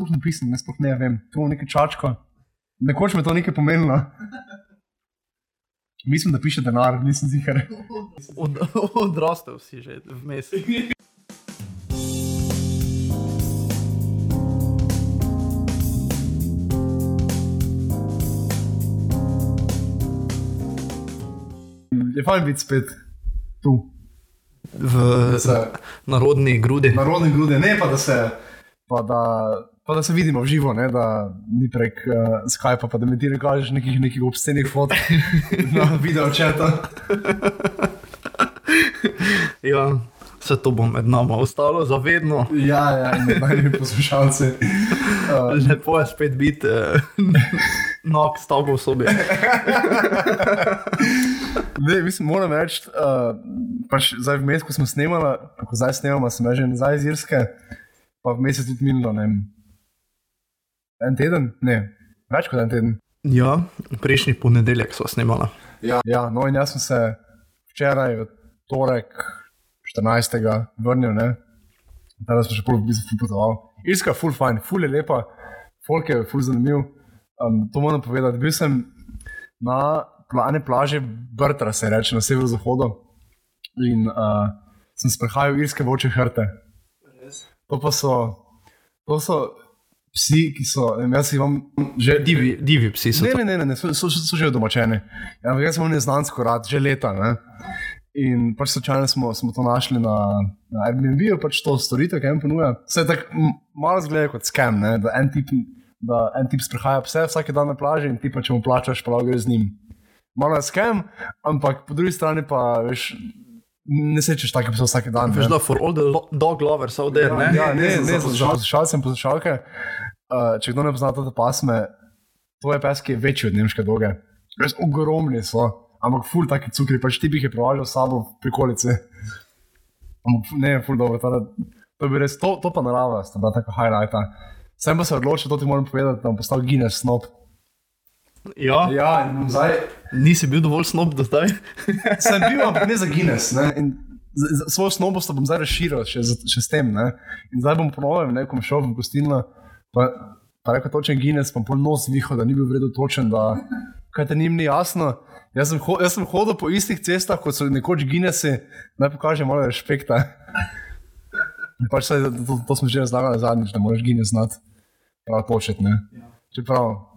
sploh napisano, ne sploh ne vem, to je nekaj čačka. Nekoč mi je to nekaj pomenilo. Mislim, da piše denar, nisem zihar. Od, odrastel si že vmes. Je fajn biti spet tu, V se, narodni grudi. narodne grude, ne pa da se, pa da, pa da se vidimo v živo, ne, da ni prek uh, Skypa, pa da mi ti ne kažeš nekih, nekih obscenih fotk na video četa. Ja, vse to bo med nami ostalo zavedno. Ja, ja, in najbolj poslušalci. Uh, Lepo je spet biti eh, nog s tabo v sobi. Ne, mislim, moram reči, uh, pač zdaj vmes, ko smo snemali, ko zdaj snemamo, sem že nazaj iz Irske, pa vmes je tudi minilo, ne vem, en teden, ne, več kot en teden. Ja, prejšnji ponedeljek smo snimali. Ja, ja no in jaz sem se včeraj, v torek, 14. vrnil, ne, da sem še pol v bistvu potoval. Irska, full fine, full je lepa, folk je full zanimiv. Um, to moram povedati. Bil sem na plane plaže Brtra, se reče na severozahodu. In uh, sem sprehajal irske voče hrte. To pa so, to so psi, ki so, vem, jaz imam že Divi, divi psi so. Ne, ne, ne, ne, ne so, so, so že domačeni. Ja, jaz sem neznansko rad, že leta. Ne? In pač slučajno smo, smo to našli na, na Airbnb, pač to storitev, ki jim ponuja. Vse tako malo zgleda kot skem, ne? da en tip, da en tip sprehaja pse vsak dan na plaži in ti pa če mu plačaš, pa lahko greš z njim. Malo je skem, ampak po drugi strani pa veš, ne sečeš take pse vsak dan. Veš, ne. da for all the dog lovers out there, ne? Ja, ne, za- ne, za za poslušalce in poslušalke. Uh, če kdo ne pozna te pasme, to je pes, ki je večji od nemške doge. Res ogromni so, ampak ful taki cukri, pač ti bi jih prevažal s sabo v prikolici. Ampak ne, ful dobro, tada, to bi res, to, to pa narava, sta bila tako highlighta. Sem pa se odločil, to ti moram povedati, da bom postal Guinness snob. Ja, Ja, in zdaj, nisi bil dovolj snob do zdaj. sem bil, ampak ne za Guinness. Ne? In z- z- Svojo snobost bom zdaj razširil še, še s tem. Ne? In zdaj bom ponovil, ne, ko bom šel v gostilno, pa, pa rekel točen Guinness, pa pol nos vihal, da ni bil vredo točen, da kaj te njim ni jasno. Jaz sem, ho, jaz sem hodil po istih cestah, kot so nekoč Guinnessi, naj pokažem malo respekta. Pač saj, to, to, to smo že razlagali zadnjič, da moraš Guinness znati prav točiti. ne. Čeprav.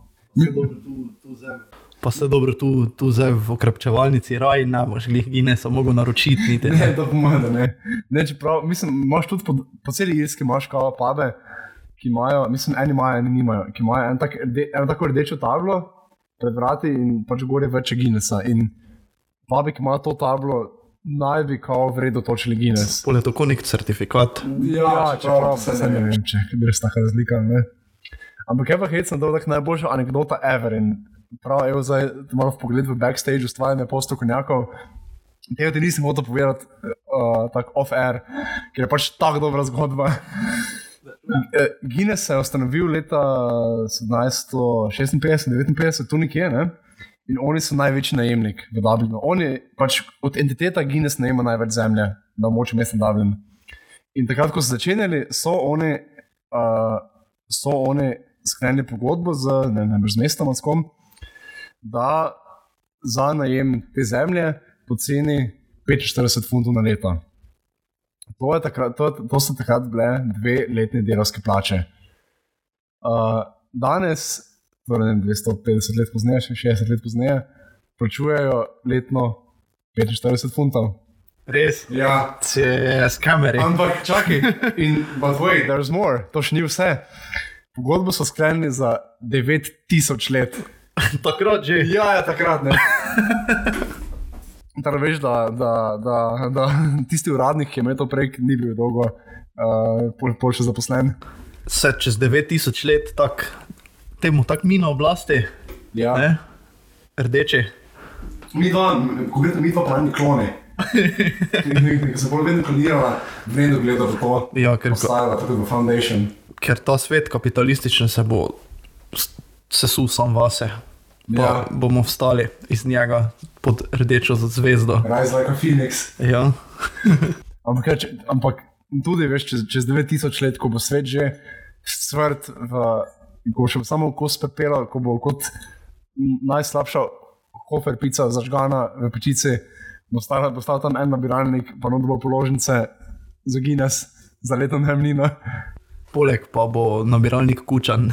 Pa se dobro tu, tu zdaj v okrepčevalnici raj, ne boš glih Guinnessa mogel naročiti. Ne. Ne, to pomeni, da ne. ne čeprav, mislim, imaš tudi po, po celi Irski, imaš kava pube, ki imajo, mislim, eni imajo, eni nimajo, ki imajo en tak, rde, eno tako rdečo tablo pred vrati in pač gore več Guinnessa. In pube, ki imajo to tablo, naj bi kao vredno točili Guinness. Pole tako nek certifikat. Ja, čeprav se ne vem, če je res taka razlika. Ne. Ampak je pa hecno, da je tako najboljša anekdota ever. In prav, evo zdaj malo v pogled v backstage ustvarjanje postokovnjakov. Tega ti nisem hotel povedati uh, tako off-air, ker je pač tako dobra zgodba. Eh, Guinness se je ustanovil leta 1756-59, tu nekje, ne? in oni so največji najemnik v Dublinu. Oni pač od entiteta Guinness najema največ zemlje na območju mesta Dublin. In takrat, ko so začenjali, so oni, uh, so oni sklenili pogodbo z, ne, ne, z mestom, s kom, da za najem te zemlje poceni 45 funtov na leto. To, takrat, to, to so takrat bile dve letne delovske plače. Uh, danes, torej ne vem, 250 let pozneje, še 60 let pozneje, plačujejo letno 45 funtov. Res? Ja, s kameri. Ampak čakaj, in but wait, there's more, to še ni vse. Pogodbo so sklenili za 9000 let. Takrat že. Ja, ja takrat ne. Torej, veš, da, da, da, da tisti uradnik, ki je imel to prej, ni bil dolgo, uh, pol, pol še zaposlen. Se čez 9000 let tak, temu tako mino oblasti, Ja. ne? Rdeči. Mi dva, konkretno mi dva, pa ni kloni. Ki se bolj vedno klonirala, vedno gledala v to, Ja, ker, postavila tako v foundation. Ker ta svet kapitalističen se bo sesul sam vase. Pa Ja. bomo vstali iz njega pod rdečo zvezdo. Rise like a phoenix. Ja. Ampak, ja, če, ampak tudi, veš, čez, čez 9000 let, ko bo svet že svrt, v, ko bo še samo kos pepela, ko bo kot najslabša hofer pica zažgana v pečici, bo stala, bo stala tam en nabiralnik, pa no bo položnice za Guinness, za leto najemnino. Poleg pa bo nabiralnik kučan.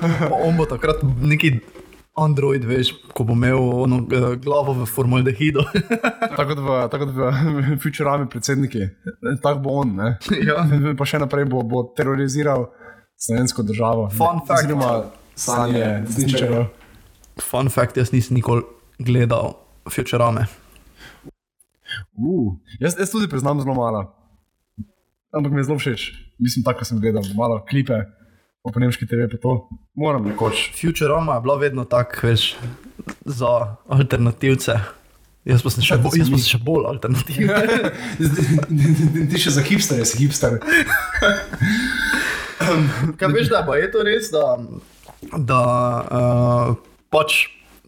pa on bo takrat neki Android, veš, ko bo imel ono, eh, glavo v formaldehidu. tako tako kot v Futurami predsedniki, tako bo on. Ne? ja. Pa še naprej bo, bo teroriziral slovensko državo. Fun fact. Oziroma sanje zničarjev. Fun fact, jaz nisem nikoli gledal Futurame. Uh, jaz, jaz tudi priznam zelo malo. Ampak mi je zelo všeč. Mislim, tako sem gledal, malo klipe, po nemški TV, pa to moram nekoč. Futurama je bila vedno tako, veš, za alternativce. Jaz pa sem še, Ja, bo, sem jaz pa sem še bolj alternativen. Ti še za hipster, si hipster. Kaj veš, da pa je to res, da, da uh, pač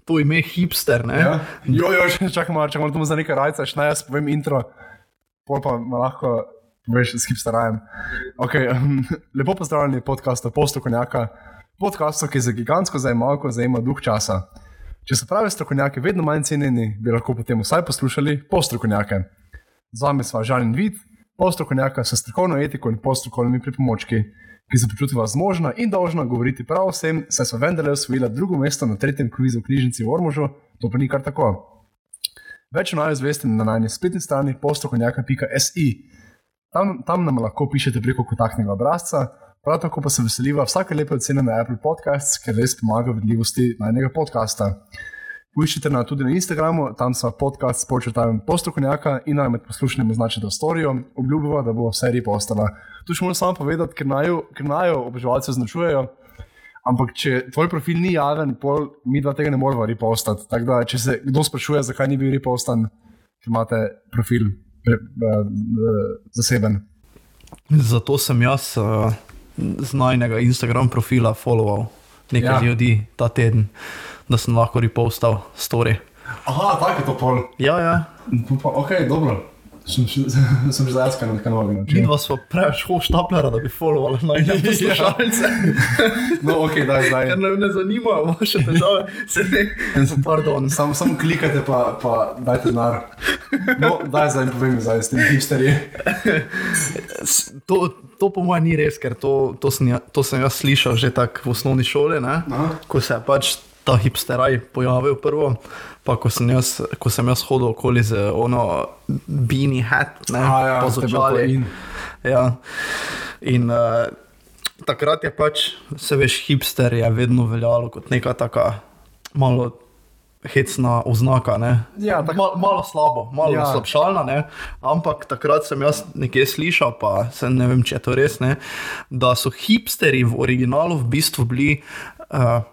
to ime hipster, ne? Ja. Jo, jo, še čakaj malo, če moramo za nekaj rajca, še naj jaz povem intro, pol pa lahko poveš s hipsterajem. Okay, um, lepo pozdravljeni podcastu Postokonjaka, podcastu, ki za gigantsko zajemalko zajema duh časa. Če so pravi strokovnjaki vedno manj cenjeni, bi lahko potem vsaj poslušali postrokovnjake. Z vami sva Žan in Vid, postrokovnjaka s strokovno etiko in postrokovnimi pripomočki, ki se počutiva zmožna in dolžna govoriti prav vsem, saj so vendarle osvojila drugo mesto na tretjem kvizu v knjižnici v Ormožu, to pa ni kar tako. Več o naju zveste na najni spletni strani postrokovnjaka.si. Tam, tam nam lahko pišete preko kontaktnega obrazca, prav tako pa se veseliva vsake lepe ocene na Apple Podcasts, ker res pomaga vidljivosti najnega podcasta. Poiščite nas tudi na Instagramu, tam so podcast s počrtajem postrokovnjaka in naj med poslušanjem označite storijo, obljubimo, da bo vse repostala. Tu še moram samo povedati, ker naju, ker naju oboževalce označujejo. Ampak, če tvoj profil ni javen, pol mi dva tega ne moremo repostati. Tako da, če se kdo sprašuje, zakaj ni bil repostan, ker imate profil pre, uh, uh, zaseben. Zato sem jaz uh, z najnega Instagram profila followal nekaj ja. ljudi ta teden, da sem lahko repostal story. Aha, tako je to pol. Ja, ja. Pa, ok, dobro. Sem, sem že zdaj na kanalu. Mi dva smo preveč hoštapljara, da bi followali najne poslušalce. No, ok, daj zdaj. Ker nam ne zanimajo vaše težave, se ne. Pardon. Samo sam klikajte, pa, pa dajte denar. No, daj zdaj povem, zdaj s tem hipsterji. To, to po mojem ni res, ker to, to, sem, ja, to sem jaz slišal že tako v osnovni šoli, ko se pač ta hipsteraj pojavil prvo. Pa ko sem jaz, ko sem jaz hodil okoli z ono beanie hat, ne, A ja, pa z očali. in. Ja. In uh, takrat je pač, se veš, hipster je vedno veljalo kot neka taka malo hecna oznaka. Ne? Ja, tak- Mal, malo slabo, malo ja. slabšalna, ne? ampak takrat sem jaz nekje slišal, pa se ne vem, če je to res, ne? da so hipsteri v originalu v bistvu bili uh,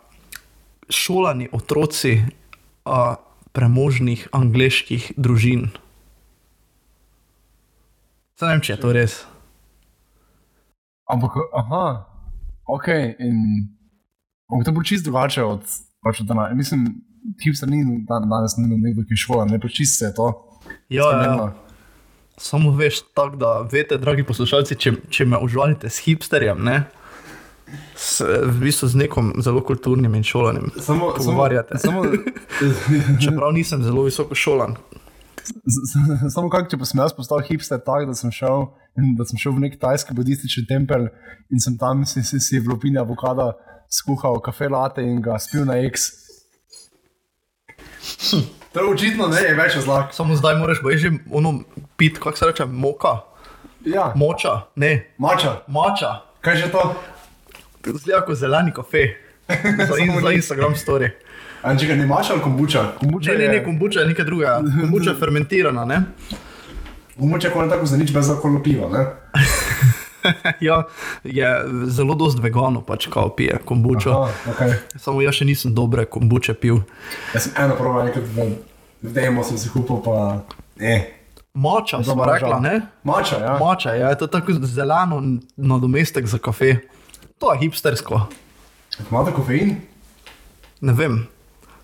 šolani otroci uh, premožnih angliških družin. Se ne vem, če je to res. Ampak, aha, ok. In ampak to bo čisto drugače od, pač od dana. Mislim, hipster ni dan, danes ni nekdo, ki je šola, ne pa čisto je to. Ja, ja. Samo veš, tako da veste, dragi poslušalci, če, če me užalite s hipsterjem, ne, s, v bistvu z nekom zelo kulturnim in šolanim. Samo, Pogovarjate. Samo, samo, Čeprav nisem zelo visoko šolan. samo kako, če pa sem jaz postal hipster, tako da sem šel, da sem šel v nek tajski budistični tempelj in sem tam si, si, si v lupini avokada skuhal kafe late in ga spil na X. To je očitno ne, je več zlak. Samo zdaj moraš boje že ono pit, kako se reče, moka, Ja, moča, ne, mača, mača. kaj že to? Zgleda kot zeleni kafe. Za, in, za Instagram story. A če ga ne mača ali kombuča? Kombuča Ne, ne, ne, kombuča je nekaj drugega. Kombuča je fermentirana, ne? kombuča je tako za nič brez alkohola piva, ne? Ja, je zelo dost veganov, pač kao pije kombučo. Aha, okay. Samo jaz še nisem dobre kombuče pil. Jaz sem eno prvo enkrat v, v demo sem si kupil, pa ne. Mača, Dobro, rekla, ne? Mača, ja. Mača, ja, to je tako zeleno nadomestek za kafe. To je hipstersko. Imate kofein? Ne vem.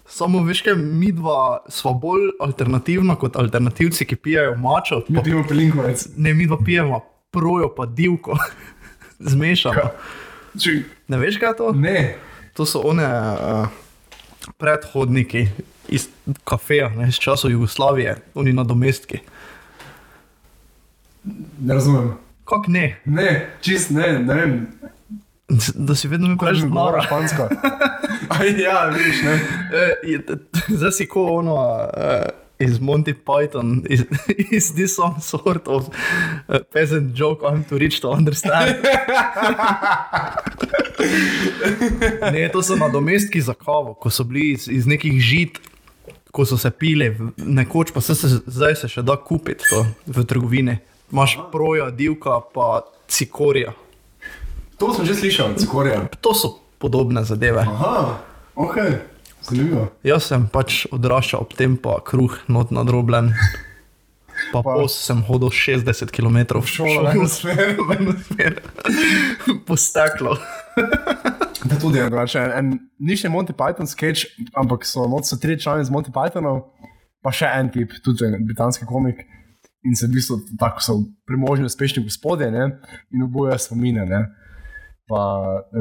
Samo veš, kaj mi dva smo bolj alternativna kot alternativci, ki pijejo mačo. Mi pijemo pelinkovec. ne, mi dva pijemo projo pa divko. Zmešamo. Če, Ne veš, kaj je to? ne, To so one uh, predhodniki iz kafeja, ne, iz časov Jugoslavije, oni nadomestki. ne razumem. Kako ne? Ne, čist ne, ne vem. Da si vedno mi že govora znora. špansko? Ja, vidiš, ne. Je- Zdaj si ko ono uh, iz Monty Python, is, is this some sort of uh, peasant joke I'm too rich to understand? ne, to so nadomestki za kavo, ko so bili iz, iz nekih žit, ko so se pile, v- nekoč pa se, se, zdaj se še da kupiti to v trgovini. Imaš proja, divka, pa cikorija. To sem že slišal, cikorja. To so podobne zadeve. Aha, ok, zanimivo. Jaz sem pač odraščal ob tem, pa kruh not nadrobljen. Pa, Pa- pos sem hodil 60 km v Šola, v eno smer. v eno smer. po steklo. Da tudi je drugače. En, en, ni še Monty Python sketch, ampak so noč so tri člani z Monty Pythonov, pa še en tip, tudi en britanski komik. In se v bistvu tako so premožni, uspešni gospodje ne? in oboje spomine. Ne? Pa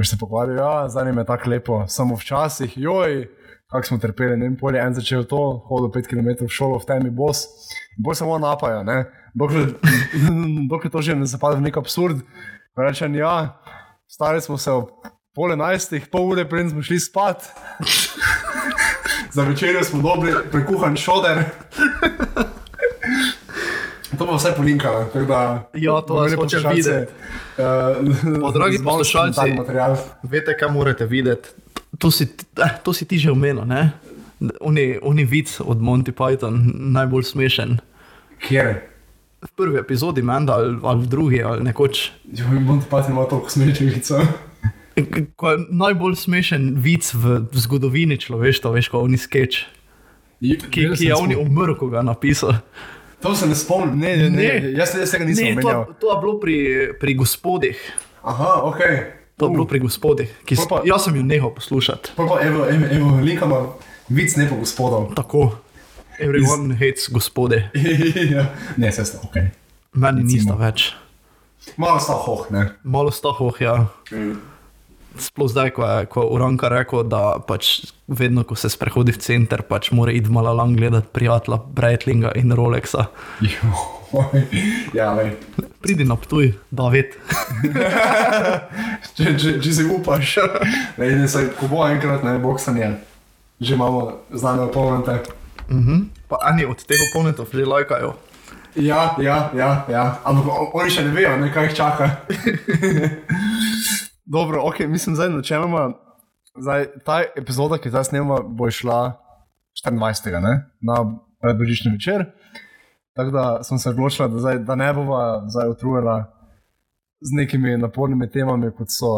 se pogovarjajo, ja, jim je tako lepo, samo včasih, joj, kako smo trpeli. Ne vem, pol je en začel to, hodil 5 km v šolo, v temi bos, in bolj samo napaja. ne. Dokler, dokler to že ne zapade v nek absurd, rečem, ja, stari smo se ob pol enajstih, pol ure preden smo šli spat. Za večerjo smo dobili prekuhan šoder. To bo vse polinkalo. tako da- Ja, to hočem poslušalce, videti. eh, dragi poslušalci. Veste, kaj morate videti? To si, eh, to si ti že omenil, ne? Oni, oni vic od Monty Python, najbolj smešen. Kjer? V prvi epizodi, menda, ali, ali v drugi, ali nekoč. Jo, Monty Python ima toliko smešnih vicev. Ko je najbolj smešen vic v zgodovini človeštva, veš, ko oni sketch, ki, ki je oni umrl, ko ga je napisal. To se ne spomnim, ne, ne, ne. Jaz, jaz tega nisem omenjal. to, to je bilo pri, pri gospodih. Aha, ok. To je bilo pri gospodih. Ki, Pol s- pa- jaz sem jo nehal poslušati. Pa pa evo, evo, evo linkama vic ne po gospodov. Tako. Everyone hates gospode. ja. Ne, se sta, ok. Meni nista več. Malo sta hoh, ne. Malo stahoh, ja. Sploh zdaj, ko je, ko je Uranka rekel, da pač vedno, ko se sprehodi v center, pač mora iti malo lang gledati prijatelja Breitlinga in Rolexa. Joj. ja, lej. Pridi na ptuj, David. Če, če, če si upaš, ne, ne, saj, ko bo enkrat ne boksanje, že imamo znane opomnite. Pa eni od teh oponentov že lajkajo. Ja, ja, ja, ja. ampak oni še ne vejo, ne, kaj jih čaka. Dobro, ok, mislim, zdaj načeloma. Zdaj, ta epizoda, ki zdaj snemamo, bo šla 24. Ne? na predbožični večer. Tako da sem se odločila, da, zdaj, da ne bova zdaj utrujala z nekimi napornimi temami, kot so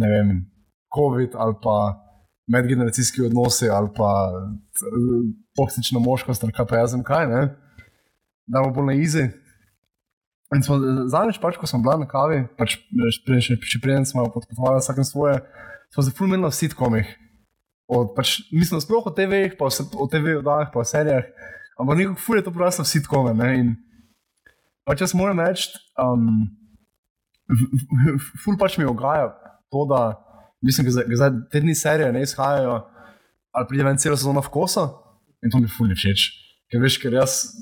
vem, COVID ali pa medgeneracijski odnosi ali pa t- toksična moškost ali kaj pa jaz vem kaj. Ne? Da bo bolj na izi. In smo zadnjič, pač, ko smo bili na kavi, pač, še, še, še preden smo podpotovali vsak na svoje, smo se fulminili v sitkomih. Od, pač, mislim, sploh o TV-jih, pa vse- o TV-oddajah, pa o serijah, ampak nekako ful je to preraslo v sitkome. Ne? In pač jaz moram reči, um, ful pač mi ogaja to, da mislim, da zdaj te dni serije ne izhajajo, ali pride ven cela sezona v koso in to mi ful ne všeč. Ker veš, ker jaz,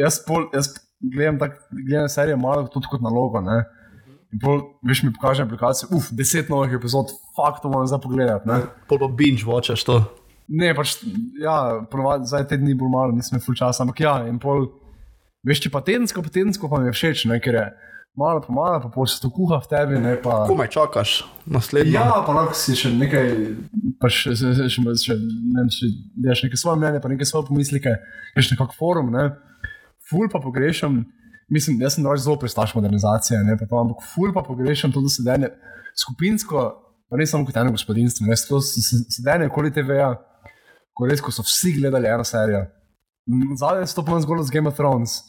jaz, pol, jaz gledam, tak, gledam serije malo tudi kot nalogo. Ne? In pol, veš, mi pokaže aplikacijo, uf, deset novih epizod, fakt, to moram zdaj pogledati. Ne? Pol pa binge watchaš to. Ne, pač, ja, ponovadi zdaj te dni bolj malo, nisem full časa, ampak ja, in pol, veš, če pa tedensko, pa tedensko pa mi je všeč, ne, ker je malo po malo, pa pol se to kuha v tebi, ne pa. Komaj čakaš naslednjo. Ja, pa lahko si še nekaj, pa še, še, še, še, še ne vem, če daš neke svoje mnenje, pa neke svoje pomislike, veš, nekak forum, ne. Ful pa pogrešam, mislim, jaz sem drugače zelo pristaš modernizacije, ne, pa to, ampak ful pa pogrešam to, da se dene skupinsko, pa ne samo kot eno gospodinstvo, ne, to se- sedenje okoli TV-ja, ko res, ko so vsi gledali eno serijo. Zadnje se to pomeni zgolj z Game of Thrones,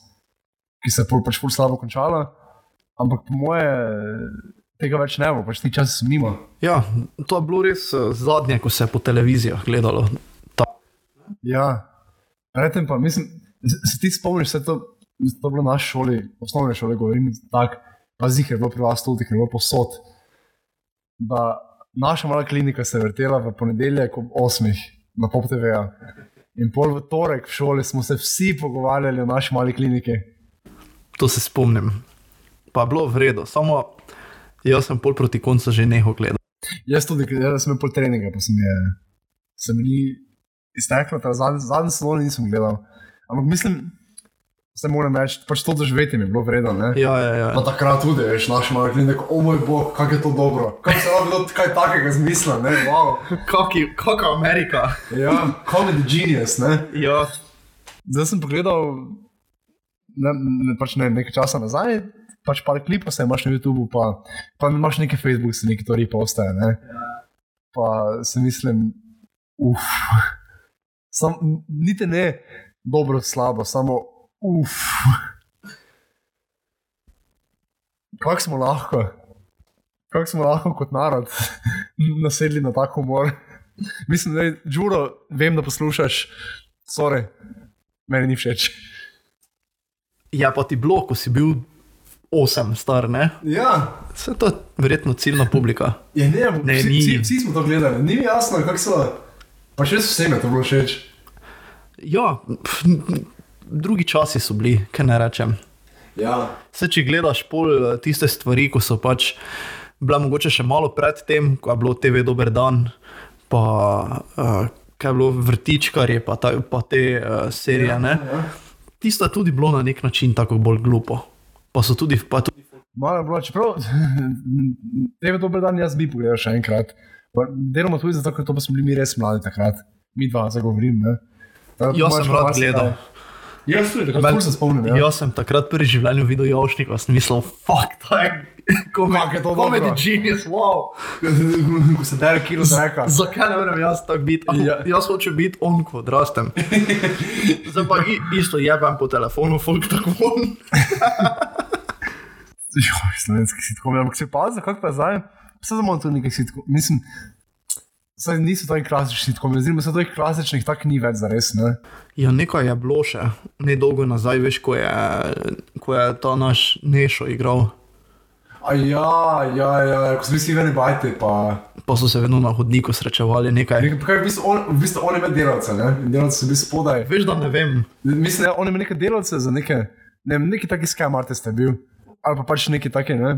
ki se je pač ful slabo končala, ampak po moje tega več ne bo, pač ti časi so mimo. Ja, to je bilo res eh, zadnje, ko se je po televizijah gledalo. Ta, Ja, predtem pa mislim, se ti spomniš vse to to je bilo na šoli, osnovne šole, govorim tako, pa zihar je bilo pri vas tudi, ker je bilo posod. Da naša mala klinika se je vrtela v ponedeljek ob 8. na Pop TV. -ja. In pol v torek v šoli smo se vsi pogovarjali o naši mali kliniki. To se spomnim. Pa je bilo v redu, samo jaz sem pol proti koncu že neho gledal. Jaz tudi, ker sem pol treninga, pa sem je, se mi ni izteklo, zadnji, zadnji salon nisem gledal. Ampak mislim, se moram reči, pač to doživeti mi je bilo vredno. ne. Ja, ja, ja. Pa takrat tudi, veš, naš mali klinik, o moj bog, kako je to dobro. Kako se lahko kdo kaj takega zmislil, ne, wow. Kaki, kaka Amerika. Ja, comedy genius, ne. Ja, Zdaj sem pogledal ne, ne, pač ne, nekaj časa nazaj, pač par klipov se imaš na YouTubu, pa, pa imaš neki Facebook, se neki tori postaje. Ne? Pa si mislim, uf, sam, niti ne dobro, slabo, samo uf. Kako smo lahko, kako smo lahko kot narod nasedli na tak humor. Mislim, da je Džuro, vem, da poslušaš, sorry, meni ni všeč. ja, pa ti bilo, ko si bil 8 star, ne? Ja, Vse to je verjetno ciljna publika. Ja, ne, Ne, vsi, ni. vsi, vsi smo to gledali, ni mi jasno, kako so. Pa še vsem je to bilo všeč. Ja, pf, drugi časi so bili, kaj ne rečem. Ja. Se, če gledaš pol eh, tiste stvari, ko so pač bile mogoče še malo pred tem, ko je bilo TV Dober dan, pa uh, kaj je bilo vrtičkarje, pa, ta, pa te uh, serije. Ja, ja. Tisto je tudi bilo na nek način tako bolj glupo. Pa so tudi, pa tudi Malo je bilo, čeprav tebe dober dan jaz bi pogledal še enkrat. Deloma tudi zato, ker to pa smo bili mi res mladi takrat. Mi dva zagovorim. Ne? Tako, Jaz sem rad gledal. Jaz tudi, ful se spomnim. Ja. Jaz sem takrat prvi v življenju videl Javšnika, sem mislil, fuck, to je Kako je to comedy dobro. genius, wow. Ko se dere kilo zreka. Zakaj ne morem jaz tako biti? Ja. Ja. Jaz hočem biti on, ko odrastem. Zdaj pa isto jebem po telefonu, folk tako on. Joj, slovenski sitkom. Ampak se pazi, kako pa zdaj? Vse tu nekaj sitkom. Mislim, Saj niso to klasični sitkomi, oziroma so to klasičnih, tako ni več za res. Ne? Ja, nekaj je bilo še, ne dolgo nazaj, veš, ko je, ko je ta naš Nešo igral. A ja, ja, ja, ko bili vsi veni bajti, pa. Pa so se vedno na hodniku srečevali nekaj. Nekaj, kaj, v bistvu on, v bistvu on ima delavce, ne? In delavci so bili spodaj. Veš, da ne vem. Mislim, da on ima neke delavce za neke, ne vem, neki taki skam artist je bil. Ali pa pač neki taki, ne?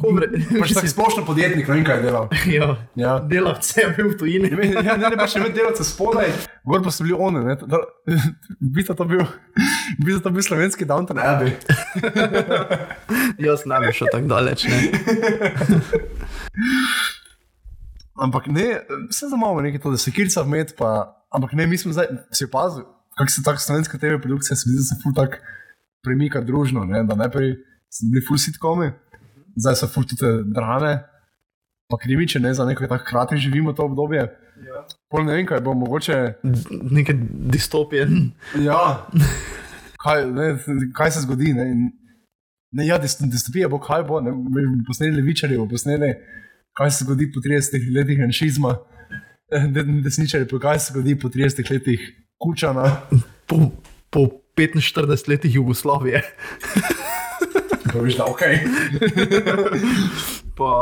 Pač taki splošno podjetnik, ne vem kaj je delal. ja, Ja. delavce je bil v tujini. Ja, ne, ne, pač ne, delavce spodaj, gor pa so bili oni, bi to bil, bi to bil slovenski Downton Abbey. Jaz ne bi šel tako daleč. Ne. Ampak ne, vse za malo nekaj to, da se kirca vmet, pa, ampak ne, mi smo zdaj, si opazil, kako se tako slovenska TV produkcija, se mi zdi, da se ful tak premika družno, ne? da najprej so bili ful sitkomi, zdaj so ful tudi drame, pa krimiče, ne, za neko tako hkrati živimo to obdobje. Ja. Pol ne vem, kaj bo mogoče, Nekaj distopije. ja, kaj, ne, kaj se zgodi, ne, in, ne, ja, dist- distopija bo, kaj bo, ne, bomo posneli levičarje, bomo posneli, kaj se zgodi po 30 letih janšizma, de, desničarje, pa kaj se zgodi po 30 letih kučana. Po, po 45 letih Jugoslavije. Pa veš, da ok, Pa,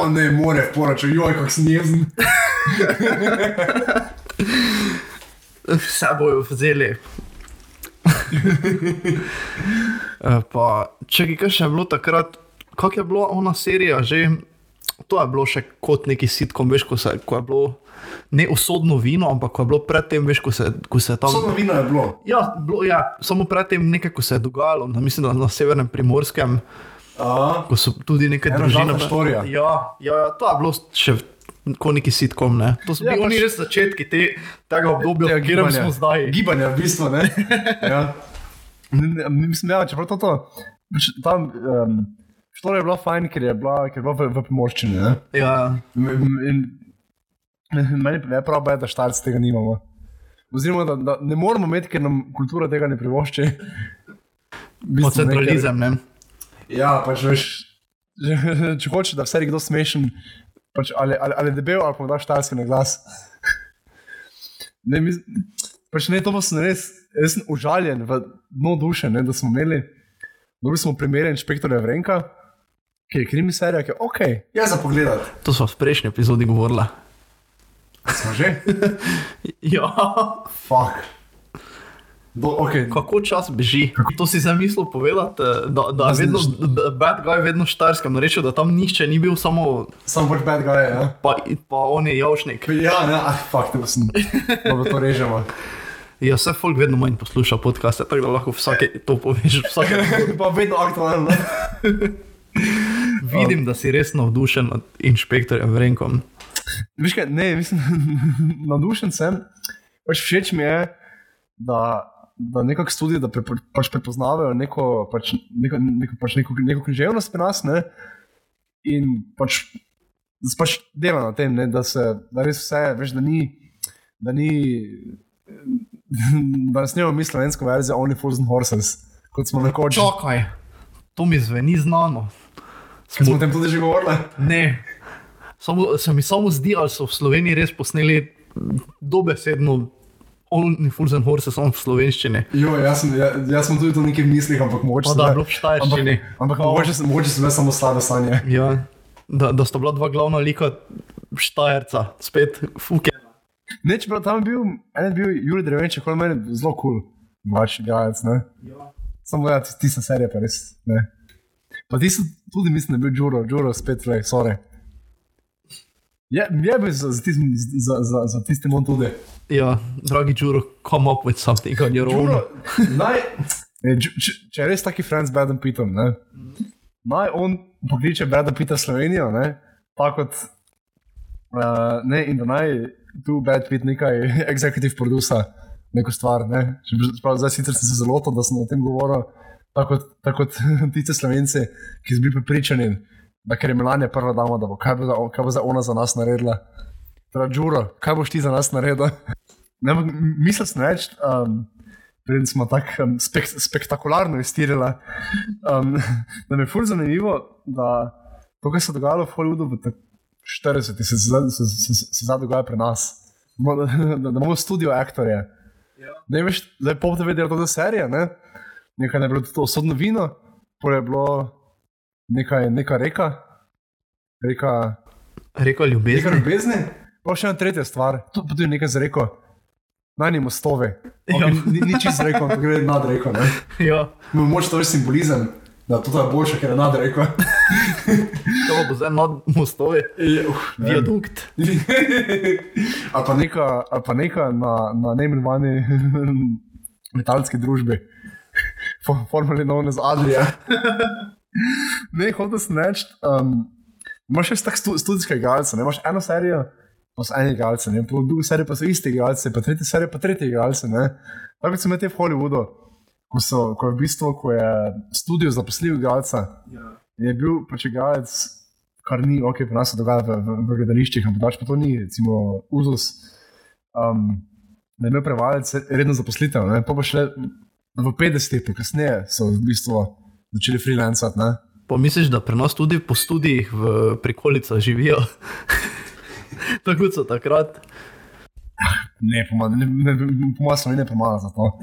on ne more poročati, joj, kako sem jezen. vse bojo vzeli. Eh, pa, če kaj še je bilo takrat, kako je bila ona serija že, to je bilo še kot neki sitkom, veš, ko, se, ko je bilo ne usodno vino, ampak ko je bilo predtem, veš, ko se, ko se je tam. Samo vino je bilo. Ja, bilo, ja, samo predtem nekaj, ko se je dogajalo, na, mislim, da na severnem primorskem, Aha. ko so tudi neke družine. Ja, ja, ja, to je bilo še kot neki sitkom. Ne? To so Ja, bili pač- oni res začetki te, tega obdobja, v katerem smo zdaj. Gibanja, v bistvu. Ne? ja. Mislim, ja, čeprav to, to pač tam, um, štorija je bila fajn, ker je bila, ker je bila v, v pomorščini. ne. Ja, In, in meni je prav, da štarci tega nimamo. Oziroma, da, da ne moramo imeti, ker nam kultura tega ne privošči. Od centralizem. Ne? Ja, pač veš, če hočeš, da vse je kdo smešen, pač ali, ali, ali debel, ali pa da štarski na glas. Ne, mi, pač ne, to pa sem res, jaz sem užaljen v dno duše, ne, da smo imeli, dobili smo primere inšpektorja Vrenka, ki je krimi serija, ki je ok, ja za pogledati. To smo v prejšnji epizodi govorili. Smo že? Ja. Fuck. Do, okay. Kako čas beži? To si zamislil povedati, eh, da, da, Da vedno, da bad guy vedno štarskem reče, da tam nihče ni bil, samo Sam pač bad guy, ja. pa, pa on je javšnik. Ja, ne, ah, fuck, to sem. Dobro, to režemo. Ja, vse folk vedno manj posluša podcaste, tako da lahko vsake to poveš. Vsake. pa vedno aktualno. Vidim, da si res navdušen nad inšpektorjem Vrenkom. Veš kaj, ne, mislim, navdušen sem. Pač všeč mi je, da, da nekako študijo, da pre, pač prepoznavajo neko, pač, neko, neko, pač neko, neko književnost pri nas. Ne? In pač, da se pač dela na tem, ne? da se da res vse, veš, da ni. Da ni da ne snemo mi slovensko verzijo Only Fools and Horses, kot smo nekoč. Čakaj, to mi zveni znano. Smo o tem tudi že govorili. Ne, samo, se mi samo zdi, ali so v Sloveniji res posneli dobesedno Only Fools and Horses samo v slovenščini. Jo, jaz sem, ja, jaz sem tudi to nekaj mislih, ampak mogoče da, bilo v štajerščini. Ampak, ampak mogoče, sem- mogoče sem jaz samo slabe sanje. Ja, da, da sta bila dva glavna lika štajerca, spet fuke. Ne, čeprav tam bil, en je bil Juri Drevenček, on meni zelo kul, cool, vaš igralec, ne. Ja. Samo ja, ti- tista serija pa res, ne. Pa ti so tudi, mislim, da je bil Džuro, Džuro spet, le, sorry. Je, je bil za, za, tistim, za, za, za tistim on tudi. ja, dragi Džuro, come up with something on your own. Džuro, naj, če, če je res taki friend z Bradom Pittom, ne, naj on pokliče Brada Pitta Slovenijo, ne, tako kot, uh, ne, in da naj tu Brad Pitt nekaj executive producer, neko stvar, ne, čeprav zdaj sicer sem se zelo to, da sem o tem govoril, tako kot, tako kot tice slovenci, ki so bili prepričani, da ker je Melania prva dama, da bo, kaj bo, za, kaj bo za ona za nas naredila. Torej, Džuro, kaj boš ti za nas naredil? Ne, ampak m- mislil sem reči, um, preden smo tako um, spek spektakularno iztirili, um, da mi je fully zanimivo, da to, kar se je dogajalo v Hollywoodu v tak- 40-ih, se, se, se, se, zdaj dogaja pri nas. Da, da, da imamo studio aktorje. Ne veš, zdaj pop TV dela to serije, ne? nekaj je bilo to osodno vino, pol je bilo nekaj, neka reka, reka, Reka neka ljubezen. ljubezni, pa še ena tretja stvar, to pa tudi nekaj za reko. Najni mostovi. Ja. Okay, ni, ni čist reko, ampak gre nad reko. ne. Ja, Mogoče to je simbolizem, da to je boljše, ker je nad reko. to bo zdaj nad mostovi. uh, Viadukt. ali pa neka, ali pa neka na, na neimenovani letalski družbi, For- formerly known as Adria. Ne, hotel sem reči, um, imaš še tak stu, študijske igralce, ne imaš eno serijo, pa so eni igralci, ne, po drugi seriji pa so isti igralci, pa tretji seriji pa tretji igralci. ne. Tako kot so imeli v Hollywoodu, ko, so, ko je v bistvu, ko je studio zaposlil igralca, je bil pač igralec, kar ni ok, pri nas se dogaja v, v, v gledališčih, ampak pač pa to ni, recimo, uzus. Um, da je imel prevajalec redno zaposlitev, ne, pa pa šele v 50-ih, pa kasneje so v bistvu začeli freelancati. ne. Pa misliš, da pri nas tudi po študijih v prikolicah živijo? Tako so takrat. Ne, po mojem, ne, ne, mojem je premalo za to.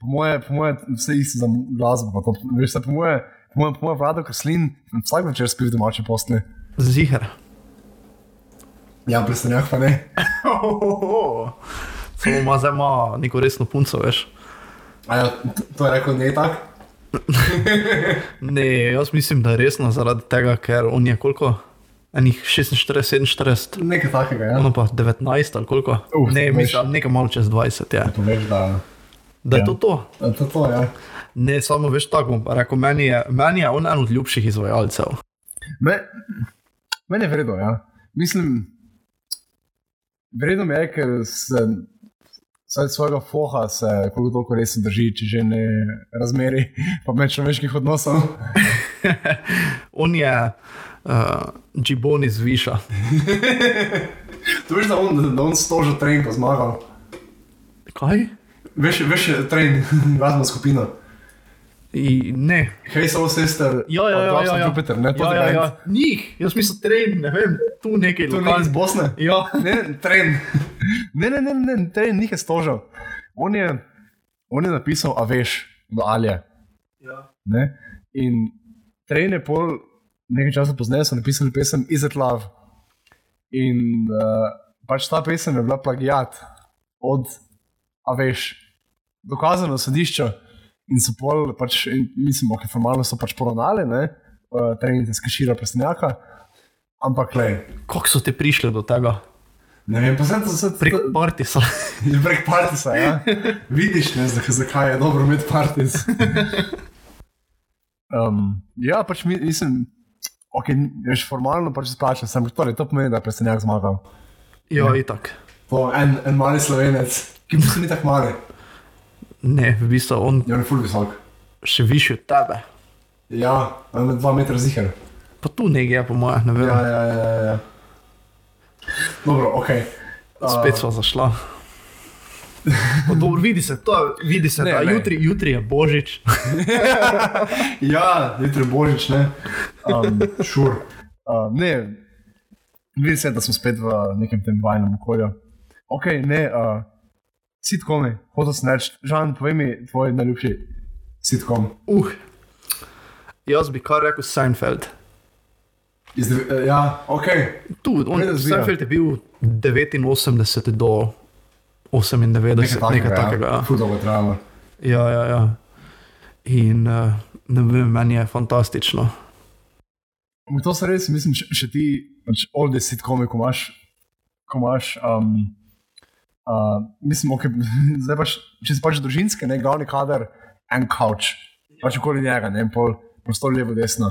Po moje, po moje, vse isto za glasbo. To, veš, saj po moje, po moje, po moje vlado Kreslin vsak večer spi v domači posli. Zihar. Ja, presenjah pa ne. Samo ima zdaj ima neko resno punco, veš. A ja, to, to je rekel ne tako. Ne, jaz mislim, da je resno zaradi tega, ker on je koliko? Enih 46, 47, Nekaj takega, ja. ono pa 19 ali koliko? Uf, ne, mislim, nekaj malo čez 20 je. To veš, da Da je Ja. to to. da to, to ja. Ne, samo veš tako, bom rekel, meni je, meni je on en od ljubših izvajalcev. Me, meni je vredno, ja. Mislim, vredno je, ker se vsaj svojega foha se koliko toliko resno drži, če že ne razmeri, pa med človeških odnosov. On je uh, Džibon iz Viša. Tu veš, da on, da on stožil trening pa zmagal. Kaj? Veš, veš trening, glasbeno skupino. I, ne. Hej, so sister, Ja, ja, ja, ja, ja. Jupiter, ne, to ja, je ja, ja. Njih, jaz mislim, tren, ne vem, tu nekaj je lokalnih. iz Bosne. Ja, Ne, tren. Ne, ne, ne, ne, ne njih je stožil. On je, on je napisal, a veš, do Alje. Ja. Ne? In trejne pol, nekaj časa pozneje so napisali pesem Is It Love. In uh, pač ta pesem je bila plagiat od, a veš, dokazano sodišče. In so pol, pač, in mislim, ok, formalno so pač poravnali, ne, uh, trenite skašira prstenjaka. Ampak, le, Kako so te prišli do tega? ne vem, pa sem to vse Prek partisa. Prek partisa, ja. Vidiš, ne, zakaj, je dobro imeti partis. um, ja, pač mi, mislim, ok, veš, formalno pač splača, sem torej, to pomeni, da je presenjak zmagal. Ja, itak. To je en, en mali slovenec, ki mu se ni tako mali, Ne, v bistvu on je on je ful visok. še višji od tebe. Ja, on je dva metra zihar. Pa tu nekje je, po mojem, ne vem. Ja, ja, ja, ja, ja. Dobro, ok. Spet smo zašla. Pa Dobro, vidi se, to, vidi se Ne, da ne. jutri, jutri je božič. ja, jutri je božič, ne. Um, sure. uh, ne, vidi se, da smo spet v nekem tem vajnem okolju. Ok, ne, uh, sitkomi, hotel sem reči, Žan, povej mi tvoj najljubši sitkom. Uh. Jaz bi kar rekel Seinfeld. Iz, uh, ja, ok. Tu, on, zbira. Seinfeld je bil 89 do 98, nekaj, nekaj takega. Ja. Dolgo je trajalo. Ja, ja, ja. In uh, ne vem, meni je fantastično. To se res, mislim, še, še ti, pač olde sitkomi, ko imaš, ko imaš um, uh, mislim, okay, zdaj pač, če si pač družinski, ne glavni kader, en kavč, pač okoli njega, ne pol, prostor levo, desno.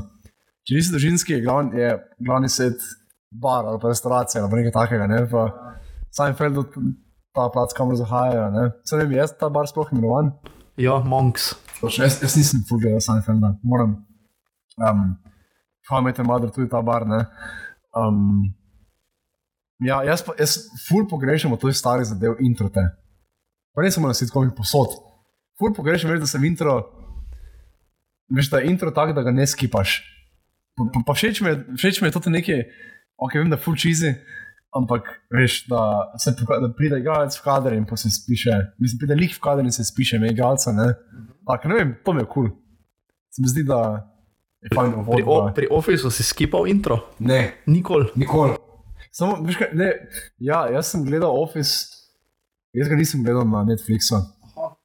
Če nisi družinski, je glavni, je glavni svet bar ali pa restavracija ali pa nekaj takega, ne v Seinfeldu ta plac, kamor zahajajo, ne. Se ne vem, je ta bar sploh imenovan? Ja, Monks. Točno, jaz, jaz nisem full gledal Seinfelda, moram. Um, Famete Mother, tudi ta bar. Ne? Um, ja, jaz, pa, jaz full pogrešam to stari zadev introte. Pa ne samo na sitkomih posod. Full pogrešam, veš, da sem intro, veš, da je intro tak, da ga ne skipaš. Pa, pa, pa všeč, mi je, všeč mi je to nekaj, ok, vem, da full cheesy. Ampak veš, da, se, da pride igralec v kader in pa se spiše, mislim, pride lik v kader in se spiše, ime igralca. Ne? Tak, ne vem, to mi je kul. Cool. Se mi zdi, da je fajn Pri, uvod. o, da- pri Officeu si skipal intro, Ne, nikoli. nikoli. Samo, veš kaj, ne, ja, jaz sem gledal Office, jaz ga nisem gledal na Netflixu.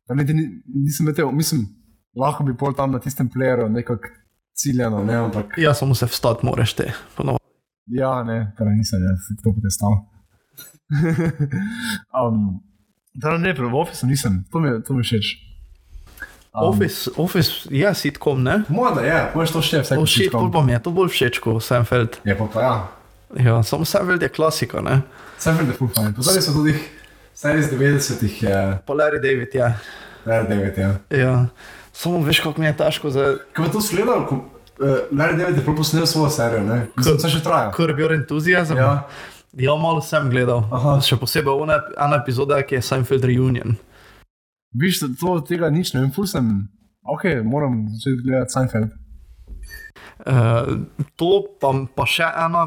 Niti ni- Nisem vedel, mislim, lahko bi pol tam na tistem playerju nekako ciljano, ne, ampak Ja, samo se vstati moraš te. Ponovno. ja, ne, torej nisem, jaz to potestal. um, torej ne, pri Officeu nisem, to mi, je- to mi je všeč. Um, Office, Office je sitkom, ne? Moda je, moraš to šteti, vse To všeč, bolj pa mi je to bolj všeč kot Seinfeld. Je pa pa ja. Ja, samo Seinfeld je klasika, ne? Seinfeld je full fajn. Pozorni so tudi vse iz 90-ih, je Pa Larry David je. Larry David. Ja. Ja. Samo veš, kako mi je težko za Ko pa to sledal, ko uh, Larry David je prav posnel svojo serijo, ne? Mislim, vse še traja. Curb Your Enthusiasm. Ja. ja, malo sem gledal. Aha. Še posebej ona, ena epizoda, ki je Seinfeld Reunion. Viš, to tega nič, ne vem, ful sem, ok, moram začeti gledati Seinfeld. Uh, to pa, pa še ena,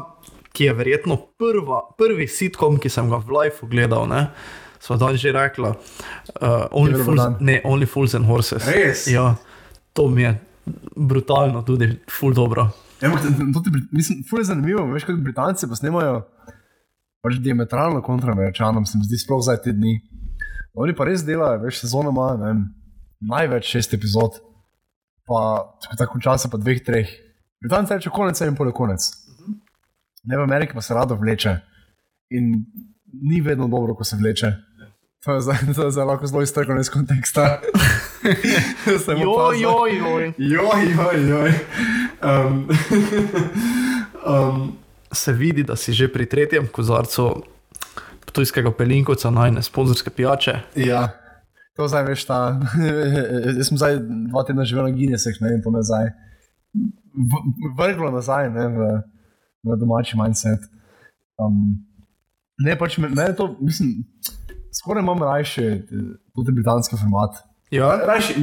ki je verjetno prva, prvi sitkom, ki sem ga v Lifeu gledal. Ne? Sva danes že rekla. Uh, only, fools, ne, only Fools and Horses. Res? Ja, to mi je brutalno, tudi ful dobro. Ja, to- ti, mislim, ful je zanimivo, veš, kako Britanci pa snemajo pač diametralno kontra Američanom, se mi zdi sploh zdaj te dni. Oni pa res delajo, veš, sezona ima, ne vem, največ šest epizod, pa tako- časa pa dveh, treh. Britanci reče konec, in pol je konec. Ne v Ameriki pa se rado vleče. In ni vedno dobro, ko se vleče. To je zdaj, zdaj lahko zelo iztrgano iz konteksta. Opazil. joj, joj. Joj, joj, joj. Um, um, Se vidi, da si že pri tretjem kozarcu tujskega pelinkovca najne sponzorske pijače. ja, to zdaj veš, ta. Jaz sem zdaj dva tedna živel na Guinnessih, ne vem, to me zdaj vrglo nazaj ne, v, v domači mindset. Um, ne, pač me- to, mislim, skoraj imam rajši eh, tudi britanski format. Ja, Rajši,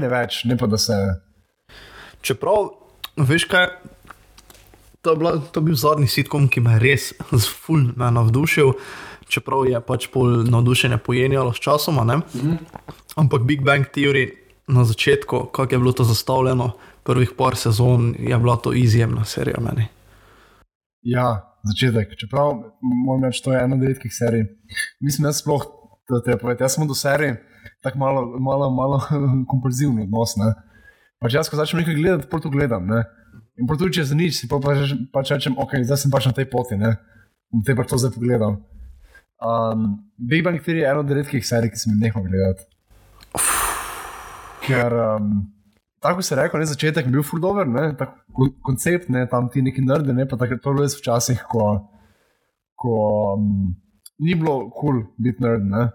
ne več, ne pa da se. čeprav, veš kaj, to, je bila, to je bil zadnji sitkom, ki me je res z ful me navdušil, čeprav je pač pol navdušenja pojenjalo s časoma. Mm -hmm. Ampak Big Bang Theory na začetku, kako je bilo to zastavljeno, prvih par sezon, je bila to izjemna serija meni. Ja, začetek. Čeprav moram reči, to je ena od redkih serij. Mislim, da sploh da te povem. Jaz sem do serije tako malo, malo, malo kompulzivni odnos. Ne? Pač jaz, ko začnem nekaj gledati, to gledam. Ne? In tudi če za nič, si pa pač, pač rečem, ok, zdaj sem pač na tej poti, ne? bom te pač to zdaj pogledal. Um, Big Bang Theory je ena od redkih serij, ki sem jih nehal gledati. Ker, um, tako se rekel, ne, začetek je bil fuldober, koncept, ne, tam ti neki nerdi, ne, pa tako to res včasih, ko, ko um, ni bilo kul cool biti nerd. Ne.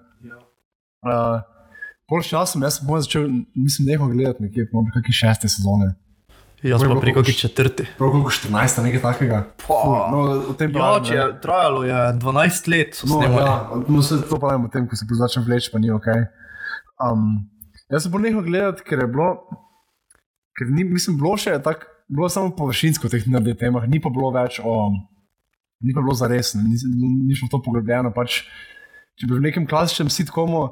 Uh, pol časa, jaz sem začel, mislim, nehal gledati nekje, po neki šeste sezone. Jaz pa preko četrti. Preko 14, nekaj takega. No, ja, če je trajalo je 12 let, no, ja, no, se to pravim o tem, ko se začne vleči, pa ni ok. Um, jaz sem ponehal gledati, ker je bilo, ker ni, mislim, bilo še tako, bilo samo površinsko teh nerdih temah, ni pa bilo več o, ni pa bilo za res, ni, ni šlo to poglobljeno. Pač, če bi v nekem klasičnem sitkomu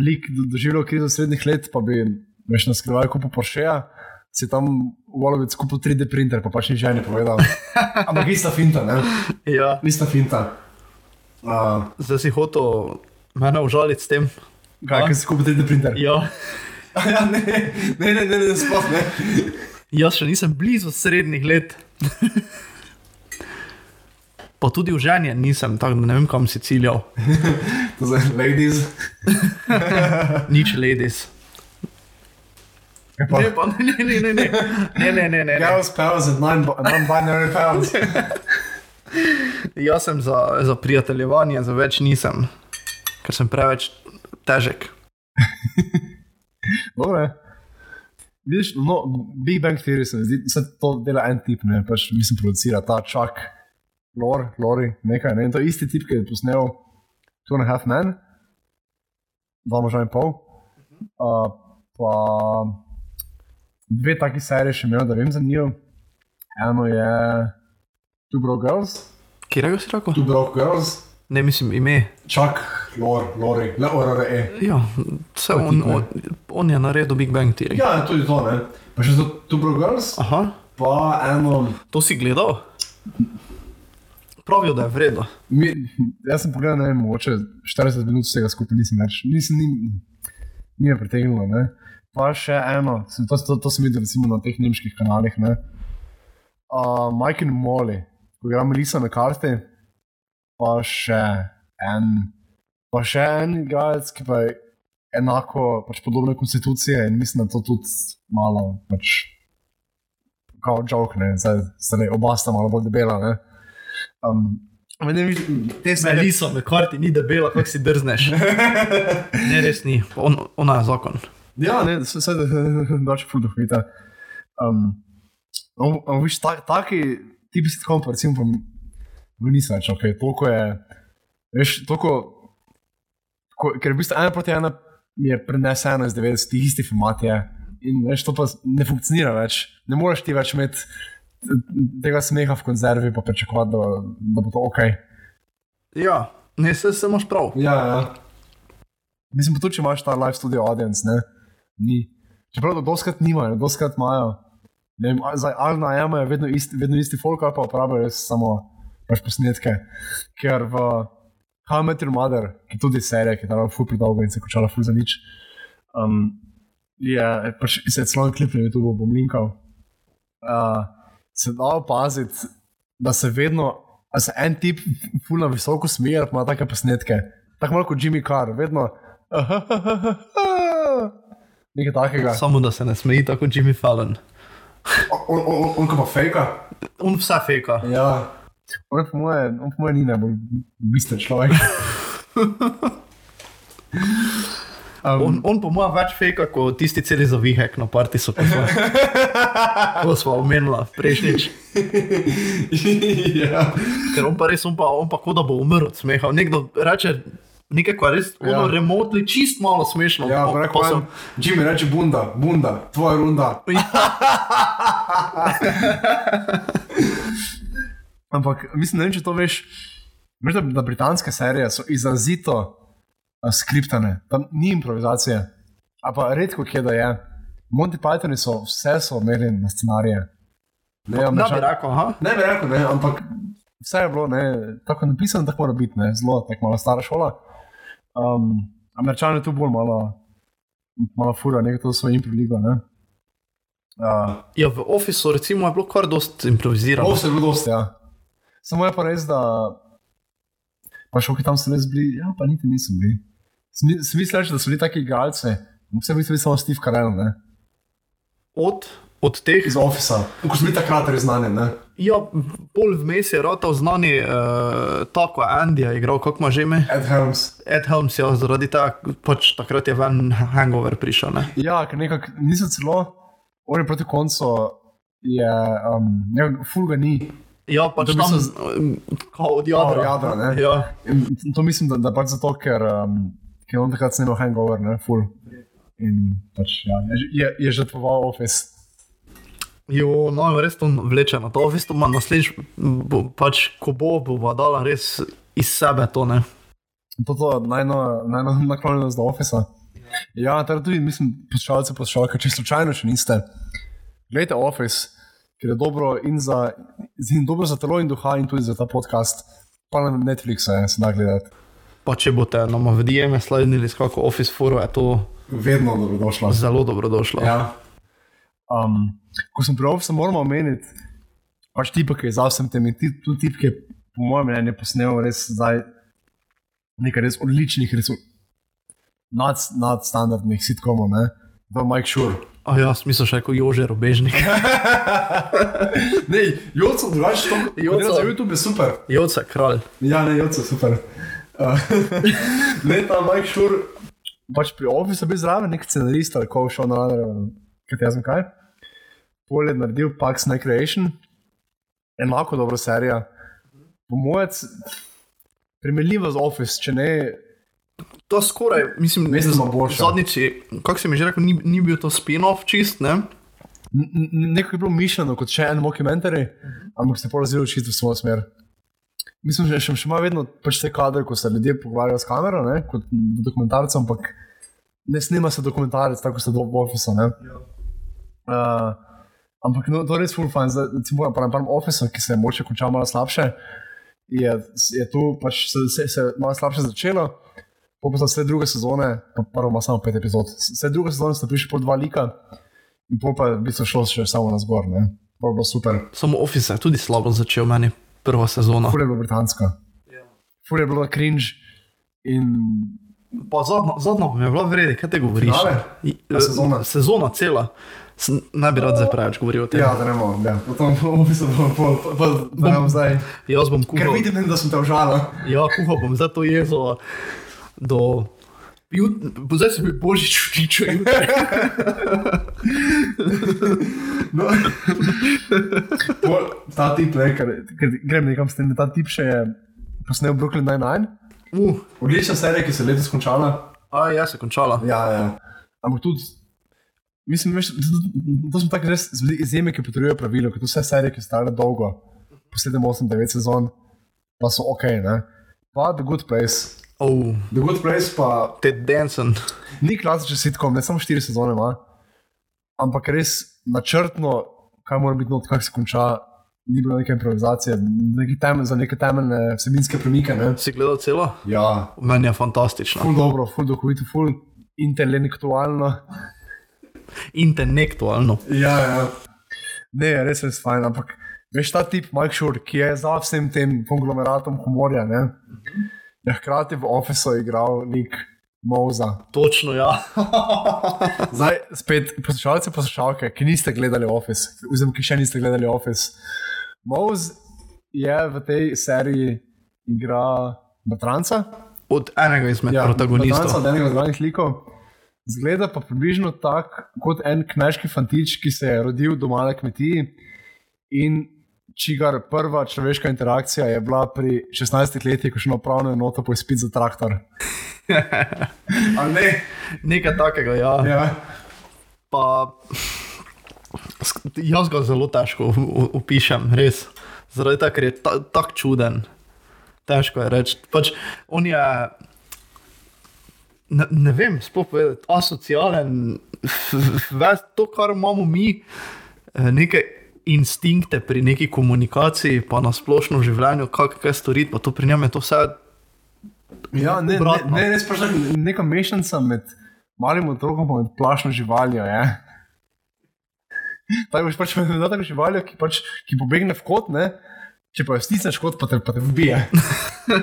lik doživel krizo srednjih let, pa bi več naskrival kupo Porsche si tam v Volovic kupil 3D printer, pa pač ni že ne povedal. Ampak ista finta, ne? Ja. Ista finta. Uh, Zdaj si hotel mene užaliti s tem. Kaj, ki si kupil 3D printer? Ja. ja ne, ne, ne, ne, ne, sploh ne. Jaz še nisem blizu srednjih let. Pa tudi v ženje nisem, tako da ne vem, kam si ciljal. to je ladies. Nič ladies. Ne, pa, ne, ne, ne, ne, ne, ne, ne, ne. Girls and non-binary powers. Jaz sem za, za prijateljevanje, za več nisem, ker sem preveč težek. Dobre. Vidiš, no, Big Bang Theory se zdi, da to dela en tip, ne, pač mislim, producira ta čak, lore, lori, nekaj, ne, in to je isti tip, ki je posnel Two and a Half Men, dva moža in pol. Uh, pa dve taki seriji še imel, da vem za njo. Eno je Two Broke Girls. Kje je si rekel? Two Broke Girls. Ne mislim ime. Čak, Lor, Lori, le ORE. Ja, vse on, on, on je naredil Big Bang Theory. Ja, tudi to, ne. Pa še to Two Broke Girls. Aha. Pa eno. To si gledal? Pravijo, da je vredno. Mi, jaz sem pogledal, ne vem, mogoče 40 minut vsega skupaj nisem več. Nisem, ni, ni me pritegnilo, ne pa še eno, to, to, to sem videl na teh nemških kanalih. Uh, Mike in Molly, program Lisa na karti, pa še en, pa še en igralec, ki pa je enako, pač podobne konstitucije in mislim, da to tudi malo, pač, kot žog, ne, zdaj, zdaj oba sta malo bolj debela. Ne. Um, Ne, te smo bili, na karti ni debela, kako si drzneš. ne, res ni, On, ona je zakon. Ja, ne, se vse da če fudo hvita. Um, on, on, viš, ta, taki tipi sitkom, pa recimo, pa nisem več, ok, toliko je, veš, toliko, ko, ker v bistvu ena proti ena je preneseno iz 90-ih, isti format je. In veš, to pa ne funkcionira več. Ne moreš ti več imeti tega smeha v konzervi, pa pričakovati, da, da bo to ok. Ja, ne, se, se imaš prav. Ja, ja. Mislim, pa tudi, če imaš ta live studio audience, ne ni. Čeprav to doskrat nimajo, doskrat imajo. Ali najemajo vedno isti, vedno isti folk, ali pa uporabljajo samo pač posnetke. Ker v How I Met Your Mother, ki tudi serija, ki je tam ful predolgo in se končala ful za nič, um, je pač se je celo klip na YouTube bom linkal. Uh, se da opaziti, da se vedno, da se en tip ful na visoko smeje, pa ima take posnetke. Tako malo kot Jimmy Carr, vedno. Nekaj takega. Samo da se ne smeji tako kot Jimmy Fallon. On, on, on, on pa fejka. On vse fejka. Ja. On po moje, on po moje ni najbolj bistven človek. Um, on, on po mojem več fejka kot tisti celi za vihek na parti so pisali. To smo omenili prejšnjič. ja. Ker on pa res, on pa, on pa kot da bo umrl od smeha. Nekdo reče, nekaj, kar res ja. remotli, čist malo smešno. Ja, pa rekel sem, Jimmy reče bunda, bunda, tvoja runda. Ampak mislim, ne vem, če to veš. Veš, da, da britanske serije so izrazito uh, skriptane, tam ni improvizacije. A pa redko kje da je. Monty Pythoni so vse so imeli na scenarije. Ne, Ne bi rekel, aha. ne bi rekel, ne, ampak vse je bilo ne, tako napisano, tako mora biti, ne, zelo tako malo stara šola. Um, Američani tu bolj malo, malo fura, nekaj to so jim priligo. Ne. Uh, Ja, v ofisu recimo je bilo kar dosti improvizirano. Se je bilo dosti, ja. Samo je pa res, da pa še tam so res bili, ja, pa niti nisem. Smi- Smisel je, da so bili taki igralci, vse v bistvu je samo Steve Carell, ne? Od, od teh iz ofisa, ko so bili takrat res znani. Ne? Ja, bolj vmes je ratal znani, uh, tako je Andy je igral, kako ima že ime. Ed Helms. Ed Helms, ja, zaradi tega pač takrat je ven hangover prišel. Ne? Ja, ker nekako niso celo, oni proti koncu je, um, ne, ful ga ni. Ja, pač tam kao od jadra. Od jadra, ne. Ja. In to mislim, da, da pač zato, ker, um, ker on takrat snimal hangover, ne, ful. In pač, ja, je, je, je žrtvoval office. Jo, no, res to vleče na to, v bistvu ima naslednjič, pač, ko bo, bo dala res iz sebe to. Ne? To je najbolj naklonjenost do ofisa. Ja, teda tudi mislim, poslušalci, poslušalke, če slučajno še niste, gledajte Office, ker je dobro in za, in dobro za telo in duha, in tudi za ta podcast. Pa na Netflixu je, se da gledati. Pa če boste nam v DM-e sledili s kako Office foro, je to Vedno dobrodošlo. zelo dobrodošlo. Ja. Um, ko sem pri Office, moramo omeniti, pač tipa, ki je za vsem tem in ti, tudi tip, ki je po mojem mnenju posnel res zdaj nekaj res odličnih, res nad, nadstandardnih sitkomov, ne? To je Mike Shure. A ja, smisel še kot Jože Robežnik. Ne, Joco, drugače to, Joco. Joco. za YouTube je super. Joce, kralj. Ja, ne, Joco, super. Uh, ne, ta Mike Shure, pač pri Office je bil zraven nek scenarist ali ko šel na radar, kaj jaz vem kaj. Pol je naredil Pax Night Creation, enako dobra serija. Po mojem, primerljiva z Office, če ne, To skoraj, mislim, boljša. Zadnjič, je- kako si mi že rekel, ni, ni bil to spin-off čist, ne? nekako je bilo mišljeno kot še en mockumentary, ampak se je pa razvilo čisto v svojo smer. Mislim, že, še, še ima vedno pač te kadre, ko se ljudje pogovarjajo s kamero, ne, kot v dokumentarcu, ampak ne snima se dokumentarec, tako se do Office. Uh, ampak no, to je res full fun, zdaj, recimo na prvem Office, ki se je moče končal malo slabše, je, je tu pač se, se, se malo slabše začelo. Po pa so vse druge sezone, pa prvo ima samo pet epizod. Vse druge sezone sta prišli po dva lika, in pol pa v bistvu šlo še samo na zgor. Ne? Je bilo super. Samo Office je tudi slabo začel meni, prva sezona. Ful je bilo britansko. Ful je bilo cringe. In Pa zadnja, zadnja mi je bila vredi, kaj te govoriš? Finale? Sezona? Sezona cela. Ne bi rad zdaj preveč govoril o tem. ja, da ne morem, ja. Potem v bistvu bom pol, pa, pa, da ne bom zdaj. Jaz bom Ker kuhal, vidim, da sem te užalil. ja, kuhal bom zdaj to jezo do... Jut, zdaj se mi božič vtiče. No. Ta tip, ne, ker, ker grem nekam s tem, ta tip še je posnel Brooklyn Nine-Nine. Uh, Odlična serija, ki se je letos končala. a ja, se končala. Ja, ja. Ampak tudi, mislim, veš, to, so tako res izjeme, ki potrebujejo pravilo, ker to vse serije, ki stare dolgo, po 7, 8, 9 sezon, pa so ok, ne. Pa The Good Place. Oh, The Good Place pa Ted Danson. ni klasičen sitkom, ne samo 4 sezone ima, ampak res načrtno, kaj mora biti not, kako se konča. Ni bilo neke improvizacije, neki temelj, za neke temeljne vsebinske premike. Ne? Si gledal celo? Ja, Meni je fantastično. ful dobro, ful duhovito, ful intelektualno. Intelektualno. Ja, ja. Ne, res je fajn, ampak veš ta tip Mike Shore, ki je za vsem tem konglomeratom humorja, ne, je hkrati v ofisu igral lik Moza. Točno, ja. Zdaj, spet poslušalci, poslušalke, ki niste gledali Office, oziroma ki še niste gledali Office. Moz je v tej seriji igra Batranca. Od enega izmed ja, protagonistov. Batranca, od enega od glavnih likov. Zgleda pa približno tako kot en kmečki fantič, ki se je rodil doma na kmetiji in čigar prva človeška interakcija je bila pri 16 letih, ko še na upravno enoto poispit za traktor. Ne? Nekaj takega, ja. Ja. Pa, jaz ga zelo težko opišem, res. Zaradi tega, ker je ta, tako čuden. Težko je reči. Pač, on je, ne, ne vem, sploh povedati, asocialen, ves to, kar imamo mi, eh, neke instinkte pri neki komunikaciji, pa na splošno v življenju, kako kaj storiti, pa to pri njem je to vse. Ja, ne, ne, Obratno. ne, res pač tak- neka mešanica med malim otrokom in plašno živaljo. Je. Tako boš pač med tako živaljo, ki, pač, ki pobegne v kot, ne? če pa jo stisneš kot, pa te, pa te ubije.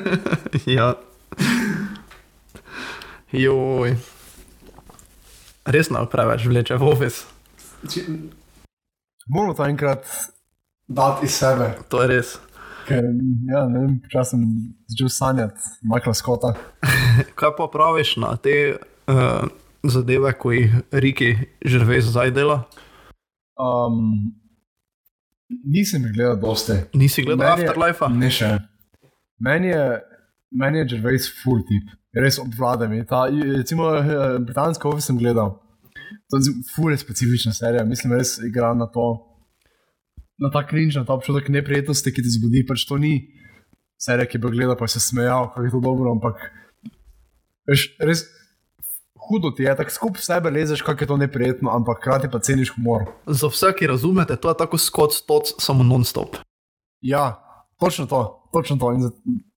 ja. Joj. Res nam preveč vleče v office. Moramo to enkrat dati iz sebe. To je res. Ker, ja, ne vem, počasi sem začel sanjati Michaela Scotta. Kaj pa praviš na te uh, zadeve, ko jih Riki Žrvez zdaj dela? Um, nisem jih gledal dosti. Nisi gledal Meni je- Afterlife? Ne še. Meni je, meni je Gervais full tip, res obvlada mi. Ta, recimo, eh, britansko office sem gledal. To je full je specifična serija, mislim, res igra na to. Na ta krinč, na ta občutek neprijetnosti, ki ti zbudi, pač to ni serija, ki bi gledal, pa se smejal, kako je to dobro, ampak veš, res hudo ti je, tako skupaj sebe lezeš, kako je to neprijetno, ampak hkrati pa ceniš humor. Za vse, ki razumete, to je tako Scott Stotts, samo non-stop. Ja, točno to, točno to.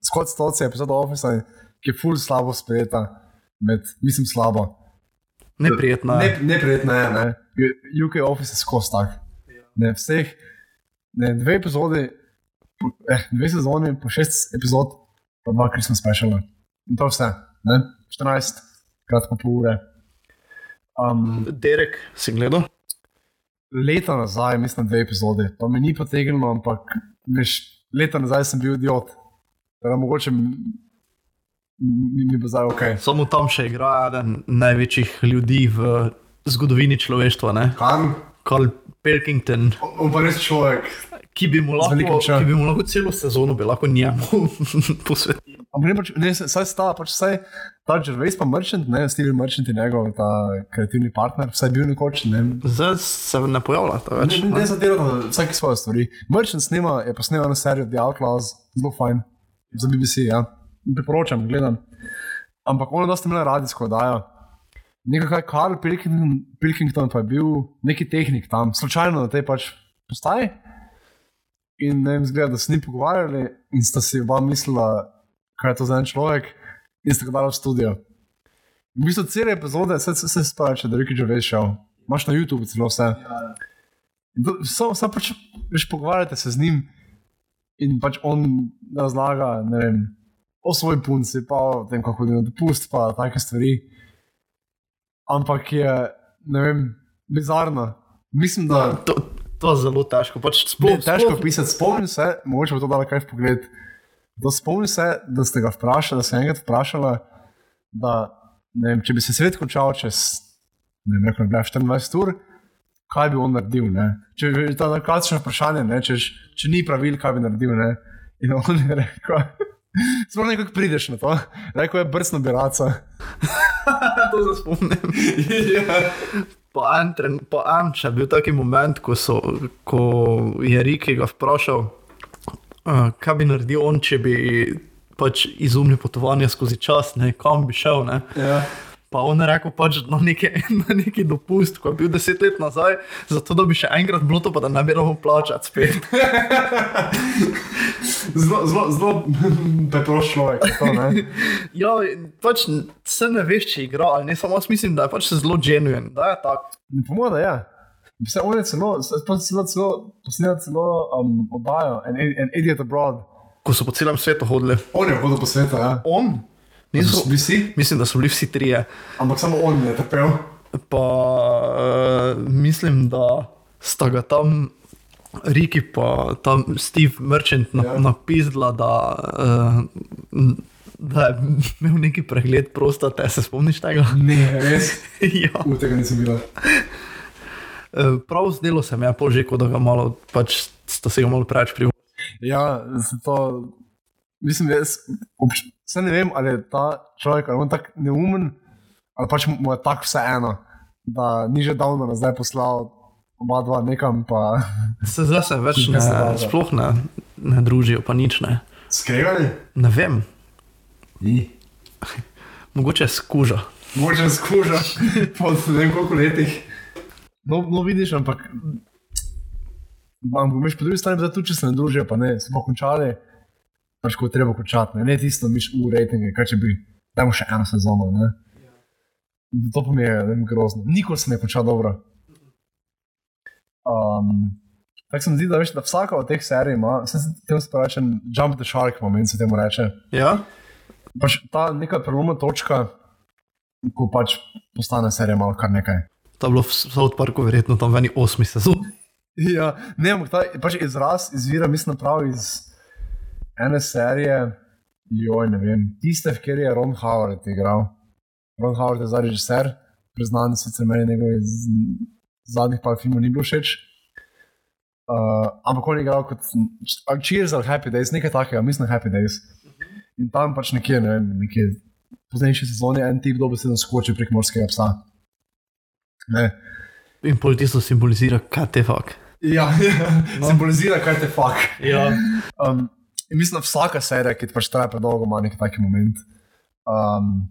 Scott Stotts je epizoda Office, ki je full slabo sprejeta, med, mislim, slabo. Neprijetno je. Ne, neprijetno je, ne. UK Office je skozi tak. Ne, vseh, ne, dve epizodi, po- eh, dve sezoni, po šest epizod, pa dva Christmas speciala. In to je vse, ne, 14, kratko pol ure. Um, Derek, si gledal? leta nazaj, mislim, dve epizode, pa me ni potegnilo, ampak veš, leta nazaj sem bil idiot. Teda, mogoče mi, mi, bo zdaj ok. Samo tam še igra eden največjih ljudi v zgodovini človeštva, ne? Kan, Carl Pilkington, on pa res človek. ki bi lahko, ki bi mu lahko celo sezono bi lahko njemu posvetil. Ampak ne, pač, ne, saj sta, pač saj ta Gervais pa Merchant, ne, Steven Merchant je njegov ta kreativni partner, vsaj bil nekoč, ne. Zdaj se ne pojavlja ta več. Ne, ne, ne zadirata vsake svoje stvari. Merchant snima, je posnel eno serijo The Outlaws, zelo fajn, za BBC, ja. Priporočam, gledam. Ampak ono dosta imela radijsko oddajo. Nekaj, Karl Pilkington, Pilkington pa je bil neki tehnik tam, slučajno na tej pač postaji. In ne vem, zgleda, da se ni pogovarjali in sta si oba mislila, kaj je to za en človek, in sta ga dala v studio. V bistvu cele epizode, vse se sprače, da je Ricky Gervais šel. Imaš na YouTubu celo vse. In Samo sam pač, veš, pogovarjate se z njim in pač on razlaga, ne vem, o svoji punci, pa o tem, kako hodi na dopust, pa take stvari. Ampak je, ne vem, bizarno. Mislim, da To, to je zelo težko. Pač je sploh, težko sploh, pisati. Spomnim se, mogoče bo to dalo kaj v pogled. Da spomnim se, da ste ga vprašali, da ste enkrat vprašali, da ne vem, če bi se svet končal čez ne vem, rekel, bi bila 24 ur, kaj bi on naredil. Ne? Če je to klasično vprašanje, ne? če, če ni pravil, kaj bi naredil. Ne? In on je rekel. Sploh nekako prideš na to. Rekel je brcno biraca. to se spomnim. Po en, tren- po en, če je bil taki moment, ko, so, ko je Riki ga vprašal, uh, kaj bi naredil on, če bi pač izumil potovanje skozi čas, ne, kam bi šel. Ne. Ja. Pa on je rekel, pač na neki, na neki dopust, ko je bil deset let nazaj, zato da bi še enkrat bilo to, pa da ne bi mogel plačati spet. Zelo, zelo, zelo preprost človek. To? Ja, pač se ne veš, če igra ali ne, samo jaz mislim, da je pač zelo genuine, da je tako. Po mojem, da je. Vse on je celo, celo, celo, celo posnel celo um, oddajo, an, an Idiot Abroad. Ko so po celem svetu hodili. On je hodil po svetu, ja. On, niso, Bi si, mislim, da so bili vsi trije. ampak samo on je trpel. Pa uh, mislim, da sta ga tam Riki pa tam Steve Merchant na, Ja. napisala, da, uh, da je imel neki pregled prostate. Se spomniš tega? Ne, res. ja. U tega nisem videl. Eh, Prav zdelo se mi je pol že, kot da ga malo, pač sta se ga malo preveč pri. Ja, zato mislim, jaz obč, vse ne vem, ali je ta človek ali tako neumen, ali pač mu je tako vseeno, da ni že davno nazaj poslal oba dva nekam. Pa, Se zdaj se več ne, Ja, se dobro. sploh ne. ne družijo, pa nič ne. Skregani? Ne vem, Ni. mogoče skuža. Moče skuža po ne vem koliko letih. No, no vidiš, ampak. Ampak veš, po drugi strani, da tudi če se ne družijo, pa ne, smo končali, pač ko je treba končati, ne, ne tisto, miš v rejtinge, kaj če bi, dajmo še eno sezono, ne. To pa mi je ne vem, grozno. Nikoli se ne konča dobro. Um, tako se mi zdi, da, veš, da vsaka od teh serij ima, vse se temu sprašuje, jump the shark moment se temu reče. Ja? Pač ta neka prelomna točka, ko pač postane serija malo kar nekaj. To je bilo v South Parku verjetno tam v eni osmi sezoni. Ja, ne, ampak ta pač izraz izvira, mislim, prav iz ene serije, joj, ne vem, tiste, v kateri je Ron Howard igral. Ron Howard je zdaj režiser, priznan, sicer meni njegov iz zadnjih par filmov ni bil všeč. Uh, ampak on je igral kot Cheers ali Happy Days, nekaj takega, mislim, Happy Days. In tam pač nekje, ne vem, nekje poznejši sezoni en tip dobi se skoči prek morskega psa. Ne. In pol tisto simbolizira, kaj te fuk. Ja, no. simbolizira, kaj te fuk. Ja. Um, in mislim, vsaka serija, ki pač traja predolgo, ima nek taki moment. Um,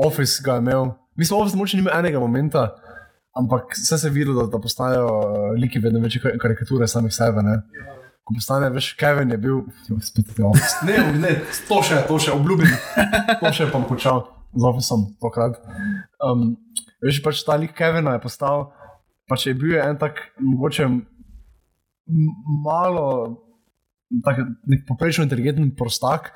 Office ga je imel, mislim, Office moče ni imel enega momenta, ampak vse se je videlo, da, da postajajo uh, liki vedno večje kar- karikature samih sebe. Ne? Ko postane, veš, Kevin je bil, jo, spet je Office. Ne, ne, to še, to še, obljubim, to še pa bom počal z Officeom tokrat. Um, veš, pač ta lik Kevina je postal, pač je bil en tak, mogoče malo, tak, nek poprečno inteligenten prostak,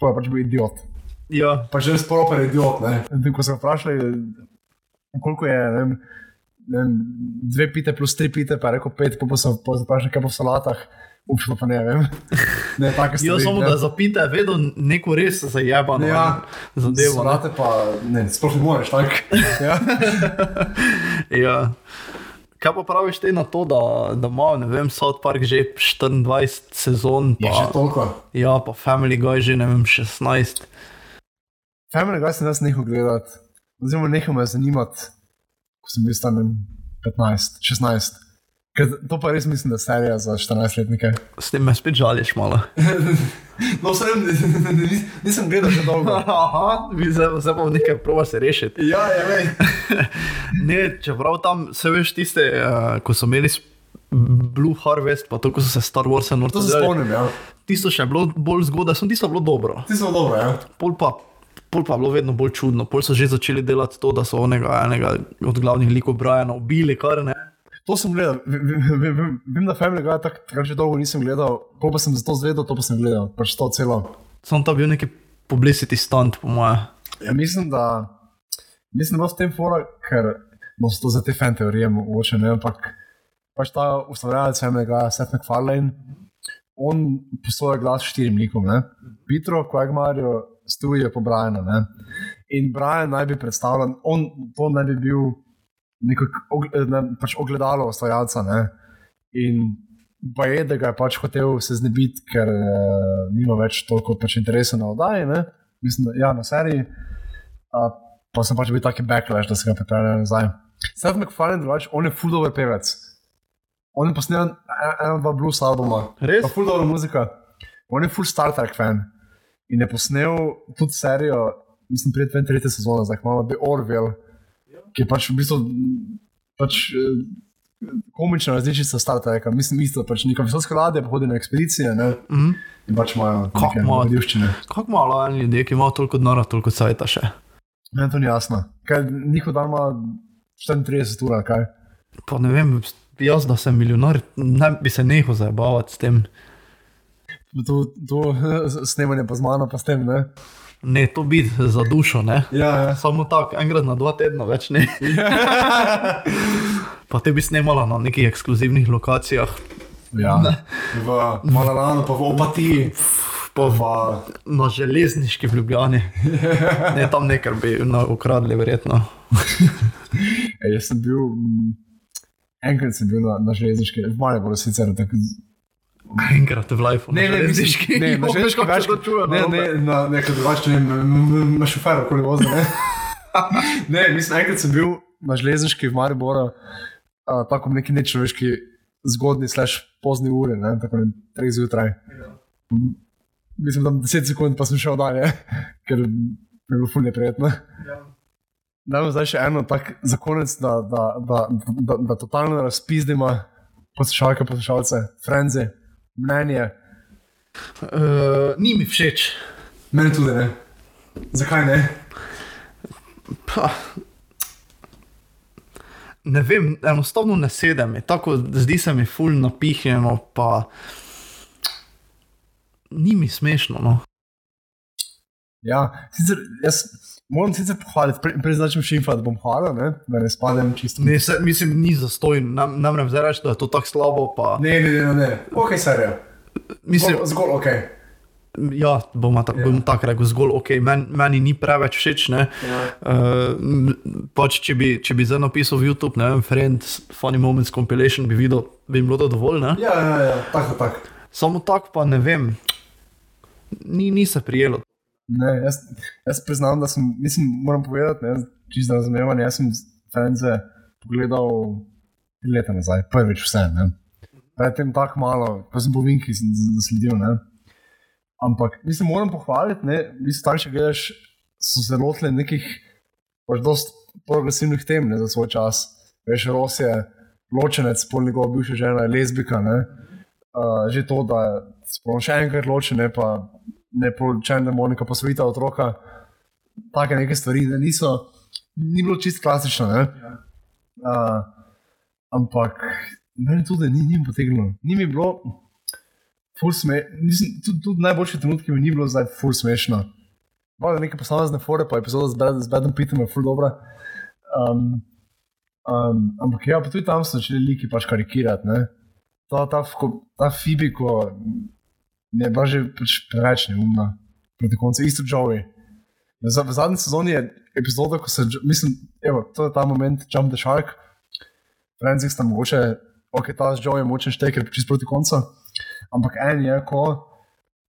pa je pač bil idiot. ja. Pač res proper idiot. Ne? In Ko so vprašali, koliko je, ne vem, ne vem, dve pite plus tri pite, pa rekel pet, pa so pa so vprašali, kaj po salatah. Upšlo pa ne vem. Ne, Ja, stvari, samo ne. da zapite, vedo neko res zajebano Ja. zadevo. ne. Salate pa, ne, sploh ne moreš, tako. Ja. Ja. Kaj pa praviš ti na to, da, da ima, ne vem, South Park že 24 sezon, Je pa, že toliko. ja, pa Family Guy že, ne vem, 16. Family Guy sem jaz nehal gledati, oziroma nehal me zanimati, ko sem bil star ne vem, 15, 16. Ker to pa res mislim, da je serija za 14-letnike. S tem me spet žališ malo. No, sem, nisem gledal že dolgo. Aha, zdaj pa nekaj proba se rešiti. Ja, je vej. Ne, čeprav tam se veš tiste, uh, ko so imeli Blue Harvest, pa to, ko so se Star Wars in To se spomnim, ja. Tisto še je bilo bolj zgodaj, sem tisto bilo dobro. Ti so dobro, ja. Pol pa, pol pa je bilo vedno bolj čudno. Pol so že začeli delati to, da so onega enega od glavnih likov Briana ubili, kar ne. To sem gledal. Vem, vem, vem, da Family Guy tako tak že dolgo nisem gledal, ko pa sem za to zvedel, to pa sem gledal, pač to celo. Sam to bil neki publicity stunt, po moje. Ja, mislim, da mislim, da bo v tem fora, ker no, so to za te fan teorije, mogoče ne, ampak pač ta ustvarjalec Family Guy, Seth MacFarlane, on posoja glas štirim likom, ne? Petro, Quagmario, Studio po Brianu, ne? In Brian naj bi predstavljen, on to naj bi bil neko ne, pač ogledalo ustvarjalca, ne? In pa je, da ga je pač hotel se znebiti, ker uh, nima več toliko pač interesa na oddaji, ne? Mislim, da ja, na seriji. Uh, pa sem pač bil taki backlash, da se ga pripeljal nazaj. Seth MacFarlane, drugač, on je full dobro pevec. On je posnel en- eno, dva blues albuma. Res? Full dobro muzika. On je full Star Trek fan. In je posnel tudi serijo, mislim, pred 23 sezono, zdaj malo The Orville, ki je pač v bistvu pač, eh, komična različica Star Treka. Mislim, isto, pač neka visoka ladja, pa hodi na ekspedicije ne? Mhm. in pač imajo imajo? dogodivščine. Kako malo en ljudje, ki imajo toliko denarja, toliko cajta še. Meni to ni jasno. Kaj njihov dan ima 34 ur, kaj. Pa ne vem, jaz, da sem milijonar, ne bi se nehal zabavati s tem. To, to snemanje pa z mano, pa s tem. Ne? Ne, to biti za dušo, ne. Ja, ja. Samo tako, enkrat na dva tedna, več ne. pa te bi snemala na nekih ekskluzivnih lokacijah, ja. V Malalanu, pa v Opatiji. pa v, na železniški v Ljubljani. Ne, tam nekaj bi ukradli, verjetno. E, jaz sem bil, mm, enkrat sem bil na, na železniški, v Mariboru sicer. Tak, Enkrat v lifeu. ne, ne, železniški. ne, na železniški več večkrat. čuje. Ne, ne, na nekaj drugače, ne, vem, na šoferju, koli vozi. Ne. ne, mislim, enkrat sem bil na železniški v Mariboru, uh, tako neki nečloveški zgodni, slash pozni uri, ne, tako ne, treh zjutraj. Mislim, da 10 sekund pa sem šel dalje, ker mi je bilo fulje prijetno. Dajmo zdaj še eno, tako za konec, da, da, da, da, da, totalno razpizdimo poslušalke, poslušalce, frenze, mnenje. Uh, ni mi všeč. Meni tudi ne. Zakaj ne? Pa, ne vem, enostavno ne sedem, tako zdi se mi ful napihnjeno, pa ni mi smešno. No. Ja, sicer jaz moram sicer pohvaliti, pre, prej začnem šimfa, da bom hvalil, ne? da ne spadem čisto. Ne, se, mislim, ni zastojno, nam, nam ne zdaj reči, da je to tako slabo. Pa, Ne, ne, ne, ne, ok, serijo. mislim, Zgolj, zgolj ok. ja, bomo tako Ja. bom tak rekel, zgolj ok, Men, meni ni preveč všeč. Ne? Ja. Uh, pač, če, bi, če bi zdaj napisal v YouTube, ne vem, Friends, Funny Moments Compilation, bi videl, bi jim bilo to dovolj. Ne? Ja, ja, ja, tako, tako. Samo tako pa ne vem, ni, ni se prijelo. Ne, jaz, jaz priznam, da sem, mislim, moram povedati, ne, čisto razumevanje, jaz sem frenze pogledal tri leta nazaj, prvič vse. Ne. Predtem tako malo, pa sem po Vinki zasledil. Ne. Ampak, mislim, moram pohvaliti, ne, mislim, tako če gledaš, so se lotili nekih, pač dost progresivnih tem ne, za svoj čas. Veš, Ros je ločenec, pol njegova bivša žena je lezbika, ne. Uh, že to, da smo še enkrat ločeni, pa ne poročen, da Monika posvojita otroka, take neke stvari, da niso, ni bilo čist klasično. Ne? Uh, ampak meni tudi ni, ni potegnilo, ni mi bilo, sme, nisem, tudi, tudi najboljši trenutki mi ni bilo zdaj ful smešno. Malo neke posamezne fore, pa epizoda z, Brad, z Badom Pittom je ful dobra. Um, um, ampak ja, pa tudi tam so začeli liki pač karikirati. Ne? Ta, ta, ko- ta Fibi, ko ne bila že pač preveč neumna proti koncu, isto Joey. V v zadnji sezoni je epizoda, ko se, mislim, evo, to je ta moment, Jump the Shark, Francis tam mogoče, ok, ta z Joeyem močen šteker, čist proti koncu, ampak en je, ko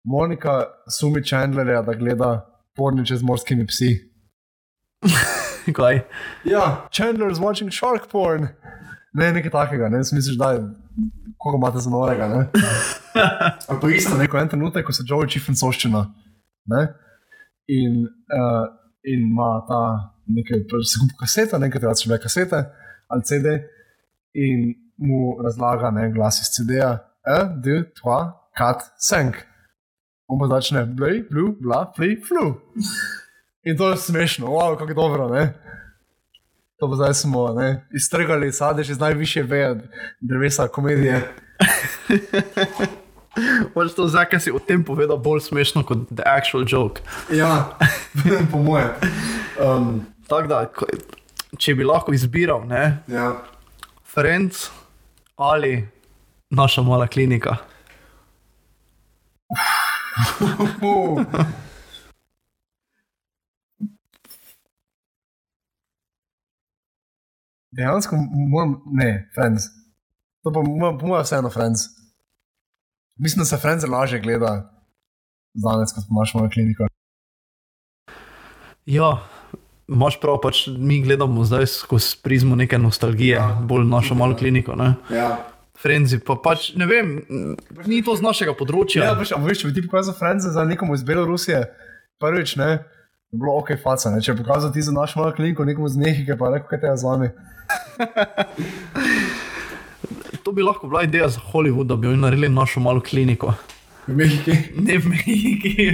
Monika sumi Chandlerja, da gleda porniče z morskimi psi. Kaj? Ja, Chandler is watching shark porn. Ne, nekaj takega, ne, misliš, da je, koga imate za norega, ne. Ampak isto, neko en trenutek, ko se Joey čifen soščina, ne, in, uh, in ima ta nekaj, se kupi kaseta, nekaj tega, če bile kasete ali CD, in mu razlaga, ne, glas iz CD-ja, e, d, tva, kat, senk. On pa začne, blej, blu, bla, fli, flu. In to je smešno, wow, kako dobro, ne. To pa zdaj smo ne, iztrgali sadež iz najvišje veje drevesa komedije. Pač to zdaj, ker si o tem povedal, bolj smešno kot the actual joke. Ja, po mojem. Um, Tako da, če bi lahko izbiral, ne, ja. Friends ali naša mala klinika. Dejansko moram, ne, Friends. To pa moram, po mojem, vseeno Friends. Mislim, da se Friends lažje gleda danes, kot imaš mojo kliniko. Ja, imaš prav, pač mi gledamo zdaj skozi prizmo neke nostalgije, ja. bolj našo malo kliniko. Ne? Ja. Frenzi pa pač ne vem, ni to z našega področja. Ja, veš, a veš, če bi ti pokazal Franca za nekomu iz Belorusije, prvič ne, bilo ok, faca. Ne? Če bi pokazal ti za našo malo kliniko, nekomu iz Mehike, pa rekel, kaj te je z vami. To bi lahko bila ideja za Hollywood, da bi oni naredili našo malo kliniko. V Mehiki. Ne v Mehiki,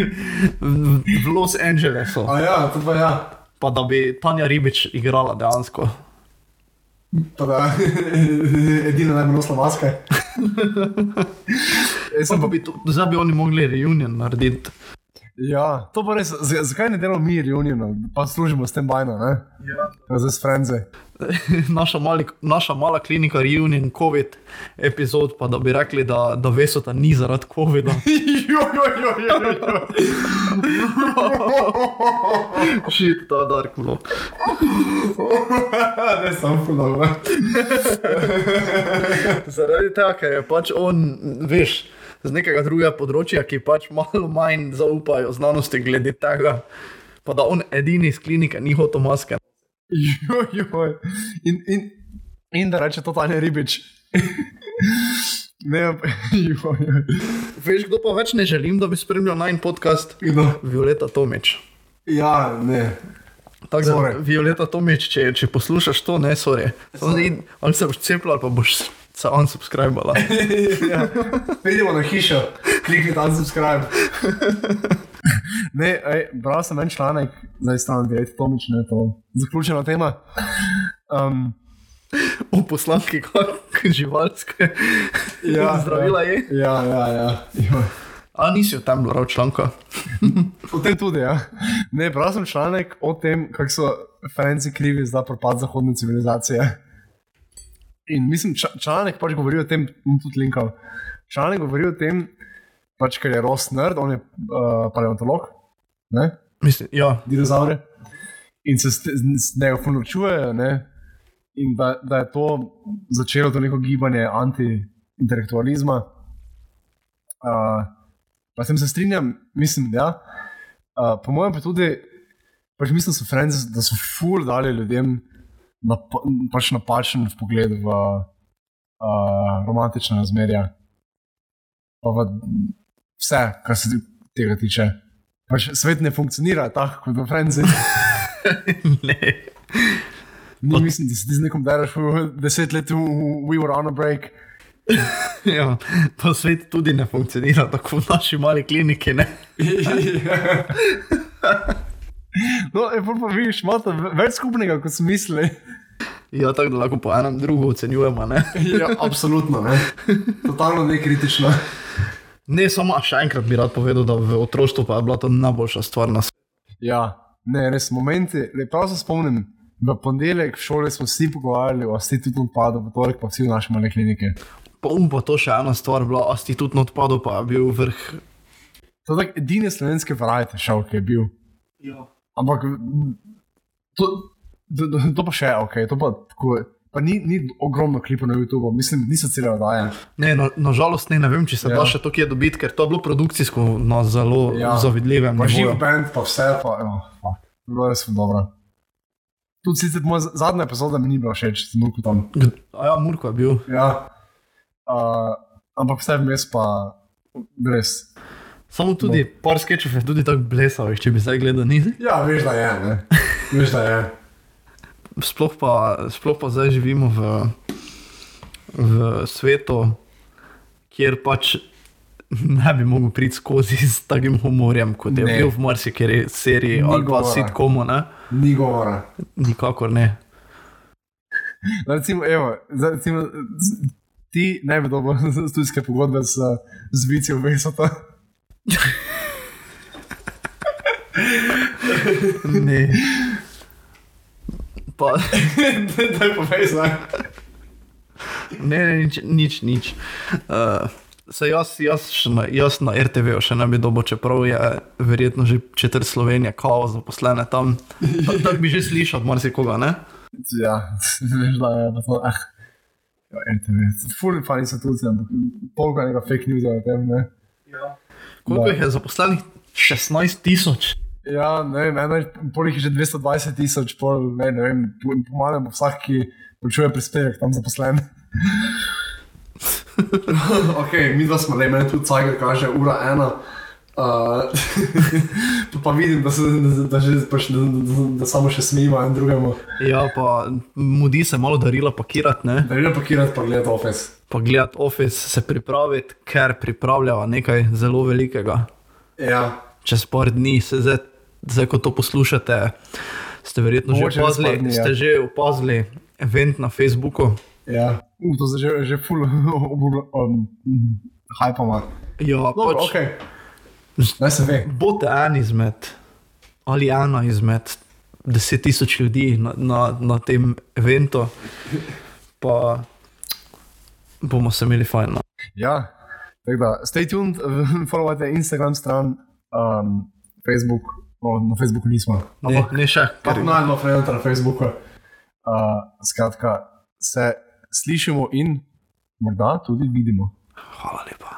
v- Los Angelesu. A ja, to pa ja. Pa da bi Tanja Ribič igrala dejansko. Pa da, edina naj bi nosila maske. Jaz sem Pa pa, bi to, zdaj bi oni mogli reunion narediti. Ja, to pa res, z- zakaj ne delamo mi reuniona, pa služimo s tem bajno, ne? Ja. Zdaj s Frenze. naša, mali, naša mala klinika, reunion, COVID epizod, pa da bi rekli, da, da Vesota ni zaradi COVID-a. Šit, ta dark vlog. ne, sem podobno. Zaradi tega, ker je pač on, veš, z nekega drugega področja, ki pač malo manj zaupajo znanosti glede tega, pa da on edini iz klinike ni hotel maske. Jo, jo. In, in, in da reče to Tanja Ribič. Ne, jo, jo. Veš, kdo pa več ne želim, da bi spremljal najn podcast? Kdo? Violeta Tomič. Ja, ne. Tako da. Violeta Tomič, če, če poslušaš to, ne, sorry. sorry. Ali se boš cepila, ali pa boš se unsubscribala. ja. Pridemo na hišo, klikni tam subscribe. ne, ej, bral sem en članek, zdaj stran 9, Tomič, ne, to zaključena tema. Um, V poslanki, kako živalske. ja, Zdravila je. Ja, ja, ja. ja. A nisi o tem bral članka? O tem tudi, ja. Ne, bral sem članek o tem, kako so Franci krivi za propad zahodne civilizacije. In mislim, članek pač govori o tem, bom tudi linkal. Članek govori o tem, pač, ker je Ross nerd, on je uh, paleontolog, ne, Mislim, ja. dinozaure. In se s z njega ponočujejo, ne. In da, da je to začelo to neko gibanje anti-intelektualizma. Uh, pa sem se strinjam, mislim, da. Ja. Uh, po mojem pa tudi, pač mislim, so Franci, da so ful dali ljudem nap pač napačen pogled v uh, romantične razmerja. Pa v vse, kar se tega tiče. Pač svet ne funkcionira tako kot v Franci. ne. Ni, mislim, da se ti z nekom deraš deset let, we were on a break. Ja, pa svet tudi ne funkcionira tako v naši mali kliniki. Ne? No, je pa vidiš, imate več skupnega, kot smo mislili. Ja, tako da lahko po enem drugo ocenjujemo. Ne? ja, absolutno, ne. Totalno nekritično. ne, samo še enkrat bi rad povedal, da v otroštvu pa je bila to najboljša stvar na svetu. Ja, ne, res momenti. Prav se spomnim, v ponedeljek v šoli smo vsi pogovarjali o institutnem padu, v torek pa vsi v naši mali kliniki. Pa um pa to še ena stvar, bila institutno odpadlo, pa je bil vrh. To je tak edini slovenski variety show, ki je bil. Ja. Ampak to, to, to, pa še ok, to pa tako. Pa ni, ni ogromno klipov na YouTubu, mislim, niso cele oddaje. Ne, na, nažalost ne, ne vem, če se Ja. ja. da še to kje dobiti, ker to je bilo produkcijsko na zelo Ja. ja. zavidljivem Pa živ bend, pa vse, pa oh, fuck. bilo je res dobro. Tudi sicer moja zadnja epizoda mi ni bila všeč, z Murkotom. G- A ja, Murko je bil. Ja. Uh, ampak vse vmes pa res. Samo tudi no. par sketchov je tudi tako blesavih, če bi zdaj gledal nizi. Ja, veš, da je, ne. Veš, da je. Sploh pa, sploh pa zdaj živimo v, v svetu, kjer pač ne bi mogel priti skozi s takim humorjem, kot je Ne. bil v marsikeri seriji Ni ali pa govora. sitkomu. Ne? Ni govora. Nikakor ne. No, Recimo, evo, zdaj, recimo, ti ne bi dobil studijske pogodbe z, z Vicijo Vesota. Ne. Pa, Daj povej zdaj. ne, ne, nič, nič. nič. Uh, se jaz, jaz, na, jaz na RTV še ne bi dobil, čeprav je verjetno že četrt Slovenije, kao zaposlene tam. Ta- Tako bi že slišal marsikoga, ne? Ja, veš, da je to. Ah. Ja, RTV, fully fajn institucija, ampak polka nekaj fake news o tem, ne. Koliko Da. jih je zaposlenih? 16 tisoč. Ja, ne vem, eno je- polih je že 220 tisoč, pol, ne, ne vem, po, po malem bo vsak, ki plačuje prispevek tam zaposlen. ok, mi dva smo, le meni tudi Ciger kaže ura ena. Uh, pa, pa vidim, da, se, da, da, že, pač, da, da, da samo še smijimo en drugemu. Ja, pa mudi se malo darila pakirati, ne? Da ne pakirati, pa gledati office. pa gledati office, se pripraviti, ker pripravljajo nekaj zelo velikega. Ja, Čez par dni, se zdaj, zdaj ko to poslušate, ste verjetno že Mogoče par opazili, dni, ja. ste že opazili event na Facebooku. ja. Uh, to se že, že full um, hypama. Ja, Dobro, pač, ok. Bote en izmed, ali ena izmed deset tisoč ljudi na, na, na tem eventu, pa bomo se imeli fajn. No. Ja, tako da, stay tuned, followajte Instagram stran, um, Facebook, no, na Facebooku nismo. Ne, Ampak ne še, kar ker najdemo Frenota na Facebooku. Uh, skratka, se slišimo in morda tudi vidimo. Hvala lepa.